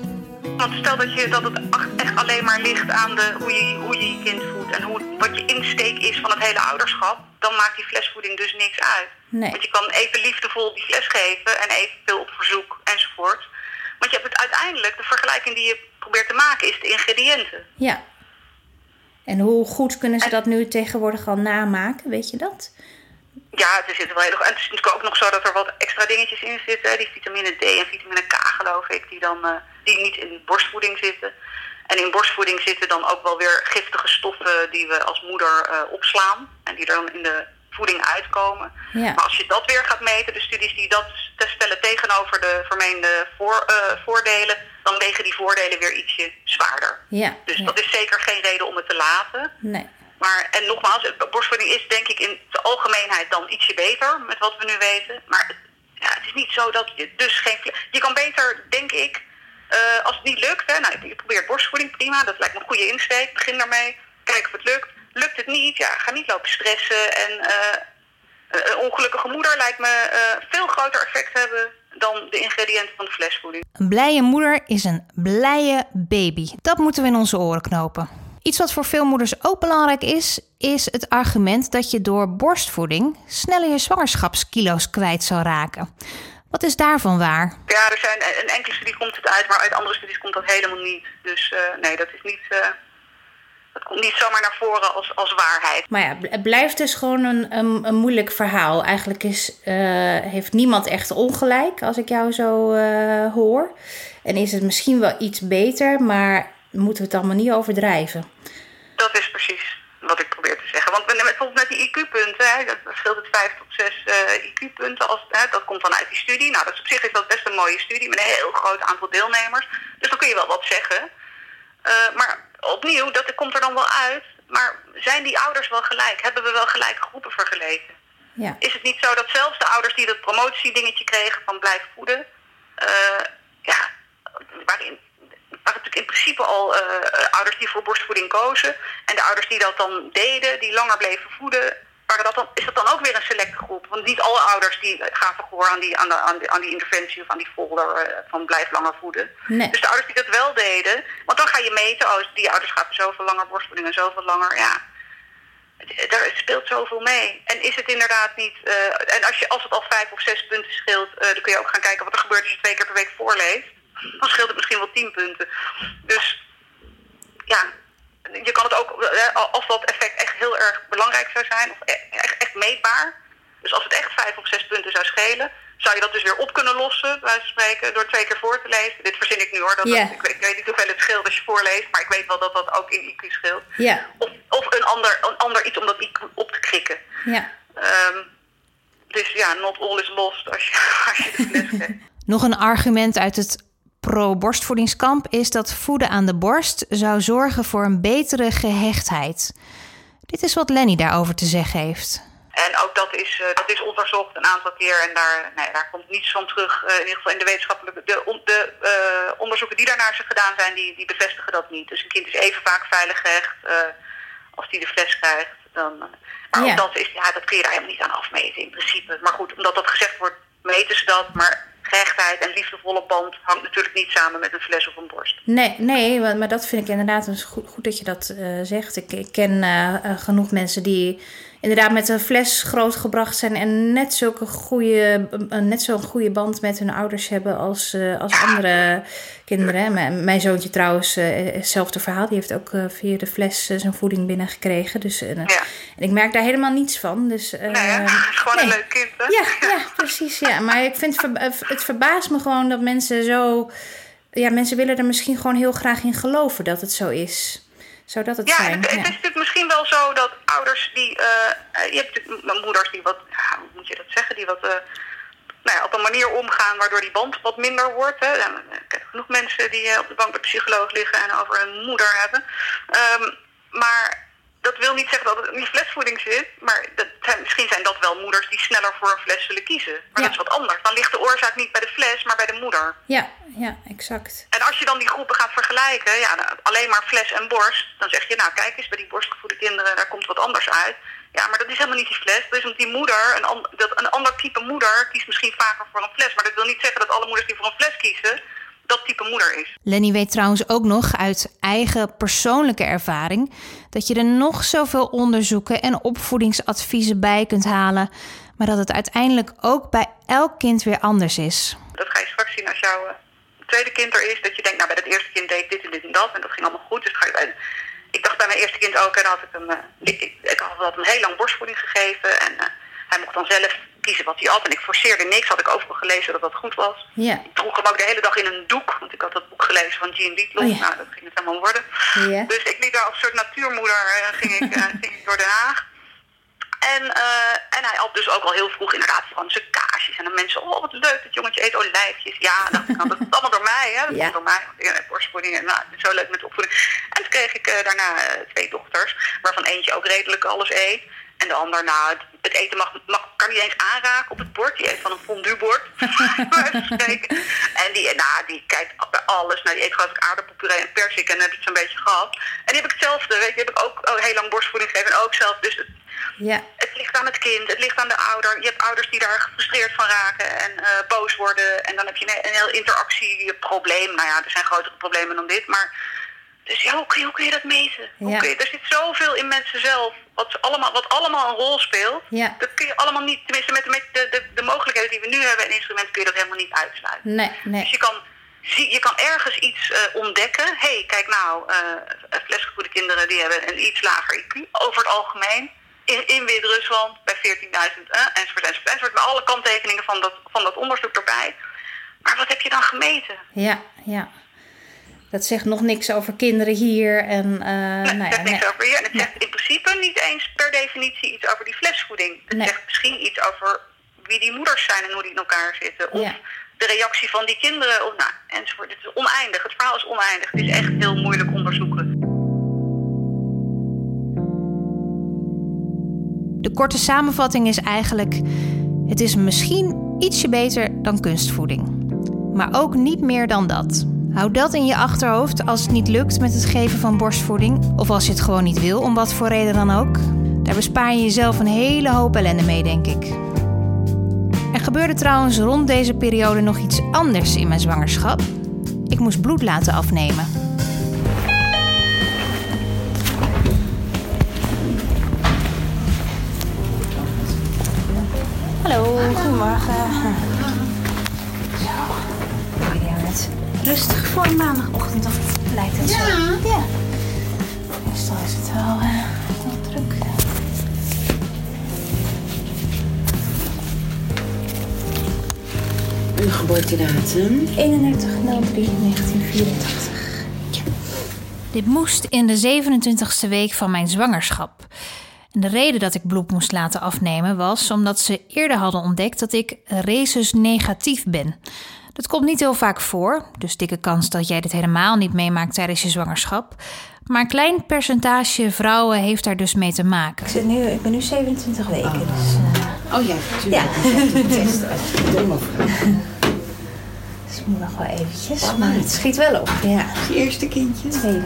Speaker 7: Want stel dat, je, dat het echt alleen maar ligt aan de, hoe, je, hoe je je kind voedt en hoe, wat je insteek is van het hele ouderschap, dan maakt die flesvoeding dus niks uit.
Speaker 1: Nee.
Speaker 7: Want je kan even liefdevol die fles geven en evenveel op verzoek enzovoort. Want je hebt het uiteindelijk, de vergelijking die je probeert te maken, is de ingrediënten.
Speaker 1: Ja. En hoe goed kunnen ze dat nu tegenwoordig al namaken, weet je dat?
Speaker 7: Ja, er zitten wel heel, en het is natuurlijk ook nog zo dat er wat extra dingetjes in zitten. Die vitamine D en vitamine K geloof ik, die, dan, eh, die niet in borstvoeding zitten. En in borstvoeding zitten dan ook wel weer giftige stoffen die we als moeder eh, opslaan. En die er dan in de voeding uitkomen.
Speaker 1: Ja.
Speaker 7: Maar als je dat weer gaat meten, de studies die dat te stellen tegenover de vermeende voor, eh, voordelen, dan wegen die voordelen weer ietsje zwaarder.
Speaker 1: Ja.
Speaker 7: Dus
Speaker 1: ja.
Speaker 7: dat is zeker geen reden om het te laten.
Speaker 1: Nee.
Speaker 7: Maar, en nogmaals, borstvoeding is denk ik in de algemeenheid dan ietsje beter met wat we nu weten. Maar ja, het is niet zo dat je dus geen... Je kan beter, denk ik, eh, als het niet lukt... Hè, nou, je probeert borstvoeding, prima. Dat lijkt me een goede insteek. Begin daarmee. Kijk of het lukt. Lukt het niet, ja, ga niet lopen stressen. En eh, een ongelukkige moeder lijkt me eh, veel groter effect hebben... dan de ingrediënten van de flesvoeding.
Speaker 1: Een blije moeder is een blije baby. Dat moeten we in onze oren knopen. Iets wat voor veel moeders ook belangrijk is, is het argument dat je door borstvoeding sneller je zwangerschapskilo's kwijt zou raken. Wat is daarvan waar?
Speaker 7: Ja, er zijn, een enkele studie komt het uit, maar uit andere studies komt dat helemaal niet. Dus eh, nee, dat is niet... eh, dat komt niet zomaar naar voren als, als waarheid.
Speaker 2: Maar ja, het blijft dus gewoon een, een, een moeilijk verhaal. Eigenlijk is, eh, heeft niemand echt ongelijk, als ik jou zo eh, hoor. En is het misschien wel iets beter, maar moeten we het allemaal niet overdrijven.
Speaker 7: Dat is precies wat ik probeer te zeggen. Want met, bijvoorbeeld met die IQ-punten, hè, dat scheelt het 5 tot 6 eh, IQ-punten. Als, hè, dat komt dan uit die studie. Nou, dat is op zich is dat best een mooie studie met een heel groot aantal deelnemers. Dus dan kun je wel wat zeggen. Eh, maar opnieuw, dat komt er dan wel uit. Maar zijn die ouders wel gelijk? Hebben we wel gelijke groepen vergeleken?
Speaker 2: Ja.
Speaker 7: Is het niet zo dat zelfs de ouders die dat promotiedingetje kregen van blijf voeden, eh, ja, waarin waren natuurlijk in principe al eh, eh, ouders die voor borstvoeding kozen. En de ouders die dat dan deden, die langer bleven voeden, waren dat dan, is dat dan ook weer een selecte groep? Want niet alle ouders die gaven gehoor aan die, aan, de, aan, de, aan die interventie of aan die folder eh, van blijf langer voeden.
Speaker 2: Nee.
Speaker 7: Dus de ouders die dat wel deden, want dan ga je meten, oh, die ouders gaven zoveel langer borstvoeding en zoveel langer, ja. Daar speelt zoveel mee. En is het inderdaad niet. en als, je, als het al vijf of zes punten scheelt, dan kun je ook gaan kijken wat er gebeurt als je twee keer per week voorleest. Dan scheelt het misschien wel tien punten. Dus ja, je kan het ook, eh, als dat effect echt heel erg belangrijk zou zijn, of e- echt, echt meetbaar. Dus als het echt vijf of zes punten zou schelen, zou je dat dus weer op kunnen lossen, bij wijze van spreken, door twee keer voor te lezen. Dit verzin ik nu hoor. Dat ik, weet, ik weet niet hoeveel het scheelt als je voorleest, maar ik weet wel dat dat ook in IQ scheelt.
Speaker 2: Ja,
Speaker 7: Of, of een, ander, een ander iets om dat IQ op te krikken.
Speaker 2: ja.
Speaker 7: Ehm, dus ja, not all is lost als je, als je fles geeft.
Speaker 1: Nog een argument uit het pro-borstvoedingskamp is dat voeden aan de borst zou zorgen voor een betere gehechtheid. Dit is wat Lenny daarover te zeggen heeft.
Speaker 7: En ook dat is, eh, dat is onderzocht een aantal keer en daar, nee, daar komt niets van terug. eh, in ieder geval in de wetenschappelijke de, de eh, onderzoeken die daarnaar zijn gedaan zijn, die, die bevestigen dat niet. Dus een kind is even vaak veilig gehecht eh, als die de fles krijgt. Dan, maar
Speaker 2: Ja.
Speaker 7: ook dat, is, ja, dat kun je daar helemaal niet aan afmeten in principe. Maar goed, omdat dat gezegd wordt, meten ze dat. Maar gehechtheid en liefdevolle band hangt natuurlijk niet samen met een fles of een borst.
Speaker 2: Nee, nee maar, dat vind ik inderdaad goed, goed dat je dat eh, zegt. Ik, ik ken eh, eh, genoeg mensen die inderdaad met een fles grootgebracht zijn en net zulke goede, net zo'n goede band met hun ouders hebben als, eh, als andere kinderen. Mijn, zoontje trouwens, eh, hetzelfde verhaal. Die heeft ook eh, via de fles zijn voeding binnengekregen. Dus,
Speaker 7: Ja.
Speaker 2: En ik merk daar helemaal niets van. Dus,
Speaker 7: Nee, het is gewoon een leuk kind, hè?
Speaker 2: Ja, ja, precies. Ja. Maar ik vind het verbaast me gewoon dat mensen zo. Ja, mensen willen er misschien gewoon heel graag in geloven dat het zo is. Zou dat het
Speaker 7: Ja,
Speaker 2: zijn?
Speaker 7: het, het is natuurlijk misschien wel zo dat ouders die... eh, je hebt natuurlijk moeders die wat... Ja, hoe moet je dat zeggen? Die wat... eh, nou ja, op een manier omgaan waardoor die band wat minder wordt. Hè. Ik heb genoeg mensen die op de bank bij de psycholoog liggen en over hun moeder hebben. Ehm, maar dat wil niet zeggen dat het in die flesvoeding zit. Maar dat zijn, misschien zijn dat wel moeders die sneller voor een fles zullen kiezen. Maar
Speaker 1: Ja.
Speaker 7: dat is wat anders. Dan ligt de oorzaak niet bij de fles, maar bij de moeder.
Speaker 1: Ja, ja, exact.
Speaker 7: En als je dan die groepen gaat vergelijken, ja, nou, alleen maar fles en borst, dan zeg je, nou kijk eens, bij die borstgevoede kinderen, daar komt wat anders uit. Ja, maar dat is helemaal niet die fles. Dat is omdat die moeder, een, an- dat een ander type moeder, kiest misschien vaker voor een fles. Maar dat wil niet zeggen dat alle moeders die voor een fles kiezen, dat type moeder is.
Speaker 1: Lenny weet trouwens ook nog uit eigen persoonlijke ervaring dat je er nog zoveel onderzoeken en opvoedingsadviezen bij kunt halen, maar dat het uiteindelijk ook bij elk kind weer anders is.
Speaker 7: Dat ga je straks zien als jouw tweede kind er is. Dat je denkt, nou bij het eerste kind deed ik dit en dit en dat. En dat ging allemaal goed. Dus ga je, ik dacht bij mijn eerste kind ook, en had ik hem, eh, ik, ik, had hem heel lang borstvoeding gegeven. En eh, hij mocht dan zelf kiezen wat hij at. En ik forceerde niks, had ik overal gelezen dat dat goed was.
Speaker 1: Ja.
Speaker 7: Ik droeg hem ook de hele dag in een doek. Want ik had dat boek gelezen van Jean Dietlof.
Speaker 1: Oh ja.
Speaker 7: Nou, dat ging het helemaal worden.
Speaker 1: Ja.
Speaker 7: Dus ik liep daar als soort natuurmoeder eh, ging, ik, eh, ging ik door Den Haag. En, eh, en hij had dus ook al heel vroeg inderdaad van zijn kaasjes. En dan mensen, oh wat leuk, dat jongetje eet olijfjes. Ja, dacht ik, nou, dat is allemaal door mij, hè. Dat
Speaker 1: Ja.
Speaker 7: komt door mij. Ja, borstvoeding, en nou, zo leuk met opvoeding. En toen kreeg ik daarna twee dochters, waarvan eentje ook redelijk alles eet. En de ander, nou, het, het eten mag, mag, kan niet eens aanraken op het bord. Die eet van een fondue-bord. en die, nou, die kijkt bij alles. Nou, die eet geloof ik aardappelpuree en persik. En dan heb het zo'n beetje gehad. En die heb ik hetzelfde, weet je. Heb ik ook heel lang borstvoeding gegeven. En ook zelf. Dus het,
Speaker 1: Ja.
Speaker 7: het ligt aan het kind, het ligt aan de ouder. Je hebt ouders die daar gefrustreerd van raken en eh, boos worden. En dan heb je een, een heel interactieprobleem. Nou ja, er zijn grotere problemen dan dit. Maar dus ja, hoe kun je, hoe kun je dat meten? Hoe
Speaker 1: Ja.
Speaker 7: kun je, er zit zoveel in mensen zelf, wat, allemaal, wat allemaal een rol speelt.
Speaker 1: Ja.
Speaker 7: Dat kun je allemaal niet, tenminste met, met de, de, de mogelijkheden die we nu hebben en instrumenten kun je dat helemaal niet uitsluiten.
Speaker 1: Nee,
Speaker 7: Dus
Speaker 1: nee.
Speaker 7: je kan, zie, je kan ergens iets eh, ontdekken. Hé, hey, kijk nou, eh flesgevoede kinderen die hebben een iets lager IQ over het algemeen. In, in Wit-Rusland bij 14.000 eh, enzovoort, enzovoort, enzovoort. Met alle kanttekeningen van dat, van dat onderzoek erbij. Maar wat heb je dan gemeten?
Speaker 1: Ja, ja. Dat zegt nog niks over kinderen hier en eh
Speaker 7: Nee,
Speaker 1: nou
Speaker 7: het
Speaker 1: ja,
Speaker 7: zegt niks
Speaker 1: nee.
Speaker 7: over je. En het zegt in principe niet eens per definitie iets over die flesvoeding. Het
Speaker 1: Nee.
Speaker 7: zegt misschien iets over wie die moeders zijn en hoe die in elkaar zitten. Of
Speaker 1: Ja.
Speaker 7: de reactie van die kinderen. Of, nou, enzovoort. Het is oneindig. Het verhaal is oneindig. Het is echt heel moeilijk onderzoeken.
Speaker 1: De korte samenvatting is eigenlijk: het is misschien ietsje beter dan kunstvoeding. Maar ook niet meer dan dat. Hou dat in je achterhoofd als het niet lukt met het geven van borstvoeding of als je het gewoon niet wil, om wat voor reden dan ook. Daar bespaar je jezelf een hele hoop ellende mee, denk ik. Er gebeurde trouwens rond deze periode nog iets anders in mijn zwangerschap. Ik moest bloed laten afnemen. Hallo, goedemorgen. Rustig voor maandagochtend, of lijkt het zo? Ja. Meestal is het wel, eh, wel druk.
Speaker 3: Uw geboortedatum?
Speaker 1: 31.03.1984. Dit moest in de 27e week van mijn zwangerschap. En de reden dat ik bloed moest laten afnemen was omdat ze eerder hadden ontdekt dat ik rhesus negatief ben. Dat komt niet heel vaak voor, dus dikke kans dat jij dit helemaal niet meemaakt tijdens je zwangerschap. Maar een klein percentage vrouwen heeft daar dus mee te maken. Ik, zit nu, ik ben nu 27 weken, dus...
Speaker 3: Oh ja, natuurlijk. Ja.
Speaker 1: Dus moet nog wel eventjes, maar het schiet wel op. Ja,
Speaker 3: Je eerste kindje.
Speaker 1: tweede.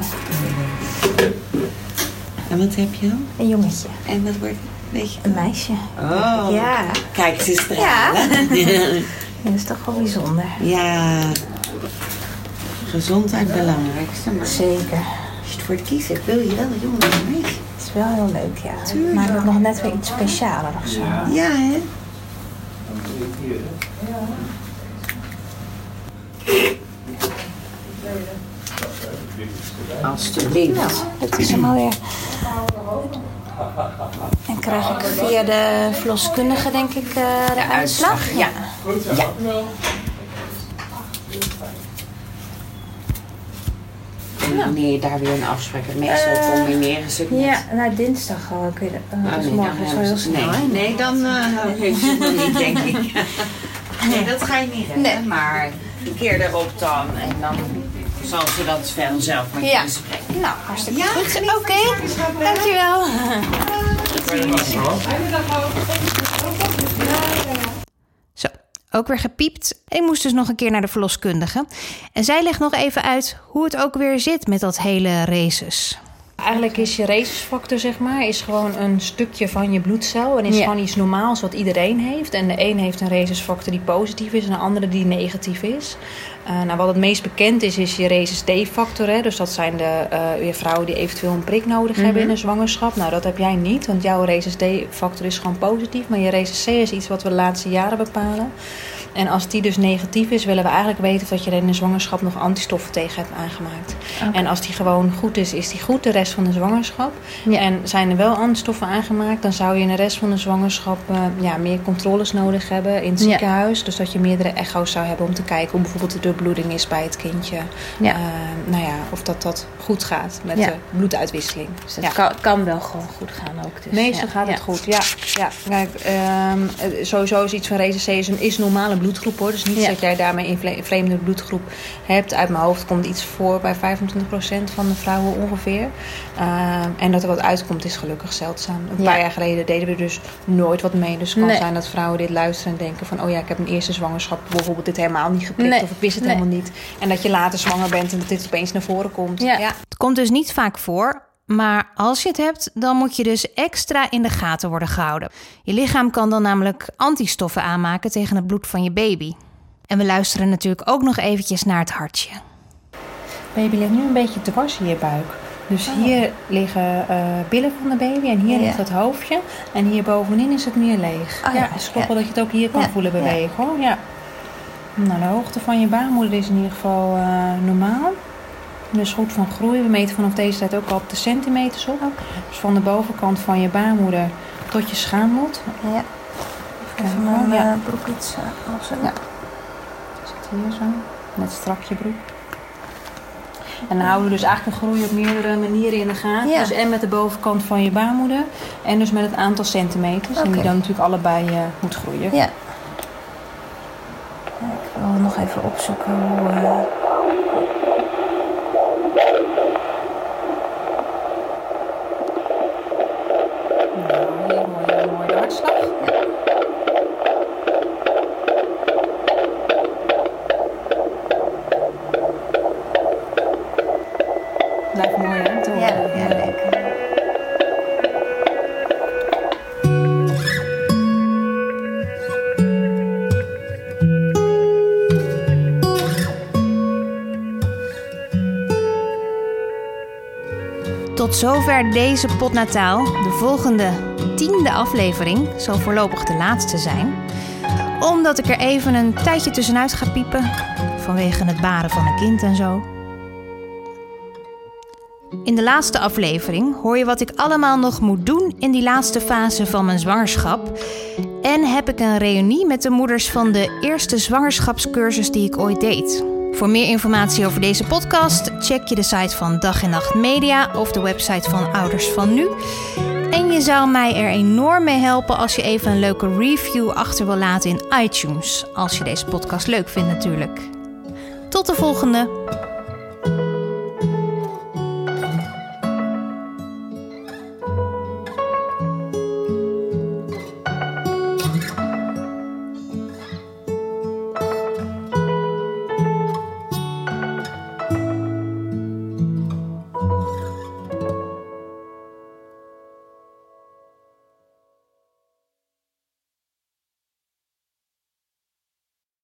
Speaker 3: En wat heb je dan?
Speaker 1: Een jongetje.
Speaker 3: En wat wordt het? Weet je?
Speaker 1: Een meisje.
Speaker 3: Oh.
Speaker 1: Ja.
Speaker 3: Kijk, het is stralen.
Speaker 1: Dat is toch wel bijzonder.
Speaker 3: Ja. Gezondheid belangrijkste. Maar
Speaker 1: Zeker.
Speaker 3: als je het voor het kiezen hebt, wil je wel jongen meisje.
Speaker 1: Het is wel heel leuk, ja. Het maakt het nog net weer iets specialer of zo.
Speaker 3: Ja, hè? Alsjeblieft.
Speaker 1: Nou, dat is hem alweer. En krijg ik via de verloskundige, denk ik, eh, de, uitslag?
Speaker 3: ja. Ja. En wanneer je daar weer een afspraak hebt, meestal
Speaker 1: Eh,
Speaker 3: combineren ze het met...
Speaker 1: Ja, nou dinsdag al. Kun je, de- uh,
Speaker 3: Oh,
Speaker 1: dus
Speaker 3: nee,
Speaker 1: morgen
Speaker 3: dan
Speaker 1: is wel heel
Speaker 3: hebben
Speaker 1: snel,
Speaker 3: nee, nee, dan eh heeft ze nog niet, denk ik. Nee, dat ga je niet redden.
Speaker 1: Nee.
Speaker 3: Maar een keer erop dan en dan
Speaker 9: zal ze dat vanzelf met
Speaker 1: Ja.
Speaker 9: bespreken.
Speaker 1: Nou, hartstikke goed. Oké, dankjewel. Zo, ook weer gepiept. Ik moest dus nog een keer naar de verloskundige. En zij legt nog even uit hoe het ook weer zit met dat hele races.
Speaker 5: Eigenlijk is je racesfactor, zeg maar, is gewoon een stukje van je bloedcel. En is
Speaker 1: Ja.
Speaker 5: gewoon iets normaals wat iedereen heeft. En de een heeft een racesfactor die positief is en de andere die negatief is. Eh, nou, wat het meest bekend is, is je races D-factor. Hè? Dus dat zijn de weer vrouwen die eventueel een prik nodig hebben in een zwangerschap. Nou, dat heb jij niet, want jouw races D-factor is gewoon positief. Maar je races C is iets wat we de laatste jaren bepalen. En als die dus negatief is, willen we eigenlijk weten of dat je er in de zwangerschap nog antistoffen tegen hebt aangemaakt. En als die gewoon goed is, is die goed de rest van de zwangerschap.
Speaker 1: Ja.
Speaker 5: En zijn er wel antistoffen aangemaakt, dan zou je in de rest van de zwangerschap eh, ja, meer controles nodig hebben in het
Speaker 1: Ja.
Speaker 5: ziekenhuis. Dus dat je meerdere echo's zou hebben om te kijken hoe bijvoorbeeld de doorbloeding is bij het kindje.
Speaker 1: Ja.
Speaker 5: Eh, nou ja, of dat dat goed gaat met de bloeduitwisseling.
Speaker 1: Dus het kan, kan wel gewoon goed gaan ook. Dus,
Speaker 5: Meestal gaat het goed, ja. ja. Kijk, ehm, eh, sowieso is iets van C is een is normale bloedgroep hoor. Dus niet
Speaker 1: Ja.
Speaker 5: dat jij daarmee een vreemde bloedgroep hebt. Uit mijn hoofd komt iets voor bij 25% van de vrouwen ongeveer. Ehm, en dat er wat uitkomt is gelukkig zeldzaam. Een
Speaker 1: Ja.
Speaker 5: paar jaar geleden deden we dus nooit wat mee. Dus het kan
Speaker 1: Nee.
Speaker 5: zijn dat vrouwen dit luisteren en denken van... oh ja, ik heb een eerste zwangerschap bijvoorbeeld dit helemaal niet geprikt.
Speaker 1: Nee.
Speaker 5: Of ik wist het
Speaker 1: Nee.
Speaker 5: helemaal niet. En dat je later zwanger bent en dat dit opeens naar voren komt.
Speaker 1: Ja. Het komt dus niet vaak voor. Maar als je het hebt, dan moet je dus extra in de gaten worden gehouden. Je lichaam kan dan namelijk antistoffen aanmaken tegen het bloed van je baby. En we luisteren natuurlijk ook nog eventjes naar het hartje.
Speaker 5: Baby ligt nu een beetje dwars in je buik. Dus hier liggen eh, billen van de baby en hier
Speaker 1: Ja.
Speaker 5: ligt het hoofdje. En hier bovenin is het meer leeg.
Speaker 1: Oh,
Speaker 5: ja,
Speaker 1: ja.
Speaker 5: wel dat je het ook hier kan
Speaker 1: Ja,
Speaker 5: voelen bewegen hoor. Ja. Nou, de hoogte van je baarmoeder is in ieder geval eh, normaal. Dus goed van groei. We meten vanaf deze tijd ook al op de centimeters op. Dus van de bovenkant van je baarmoeder tot je schaamlot.
Speaker 1: Ja.
Speaker 5: Even mijn, ja.
Speaker 1: broek iets
Speaker 5: Ja. Zit hier zo. Net strak je broek. En dan houden we dus eigenlijk een groei op meerdere manieren in de gaten.
Speaker 1: Ja.
Speaker 5: Dus en met de bovenkant van je baarmoeder. En dus met het aantal centimeters. En die dan natuurlijk allebei eh, moet groeien.
Speaker 1: Ja. Ik wil nog even opzoeken hoe. Tot zover deze potnataal. De volgende tiende aflevering zal voorlopig de laatste zijn. Omdat ik er even een tijdje tussenuit ga piepen. Vanwege het baren van een kind en zo. In de laatste aflevering hoor je wat ik allemaal nog moet doen in die laatste fase van mijn zwangerschap. En heb ik een reunie met de moeders van de eerste zwangerschapscursus die ik ooit deed. Voor meer informatie over deze podcast check je de site van Dag en Nacht Media of de website van Ouders van Nu. En je zou mij er enorm mee helpen als je even een leuke review achter wil laten in iTunes. Als je deze podcast leuk vindt natuurlijk. Tot de volgende!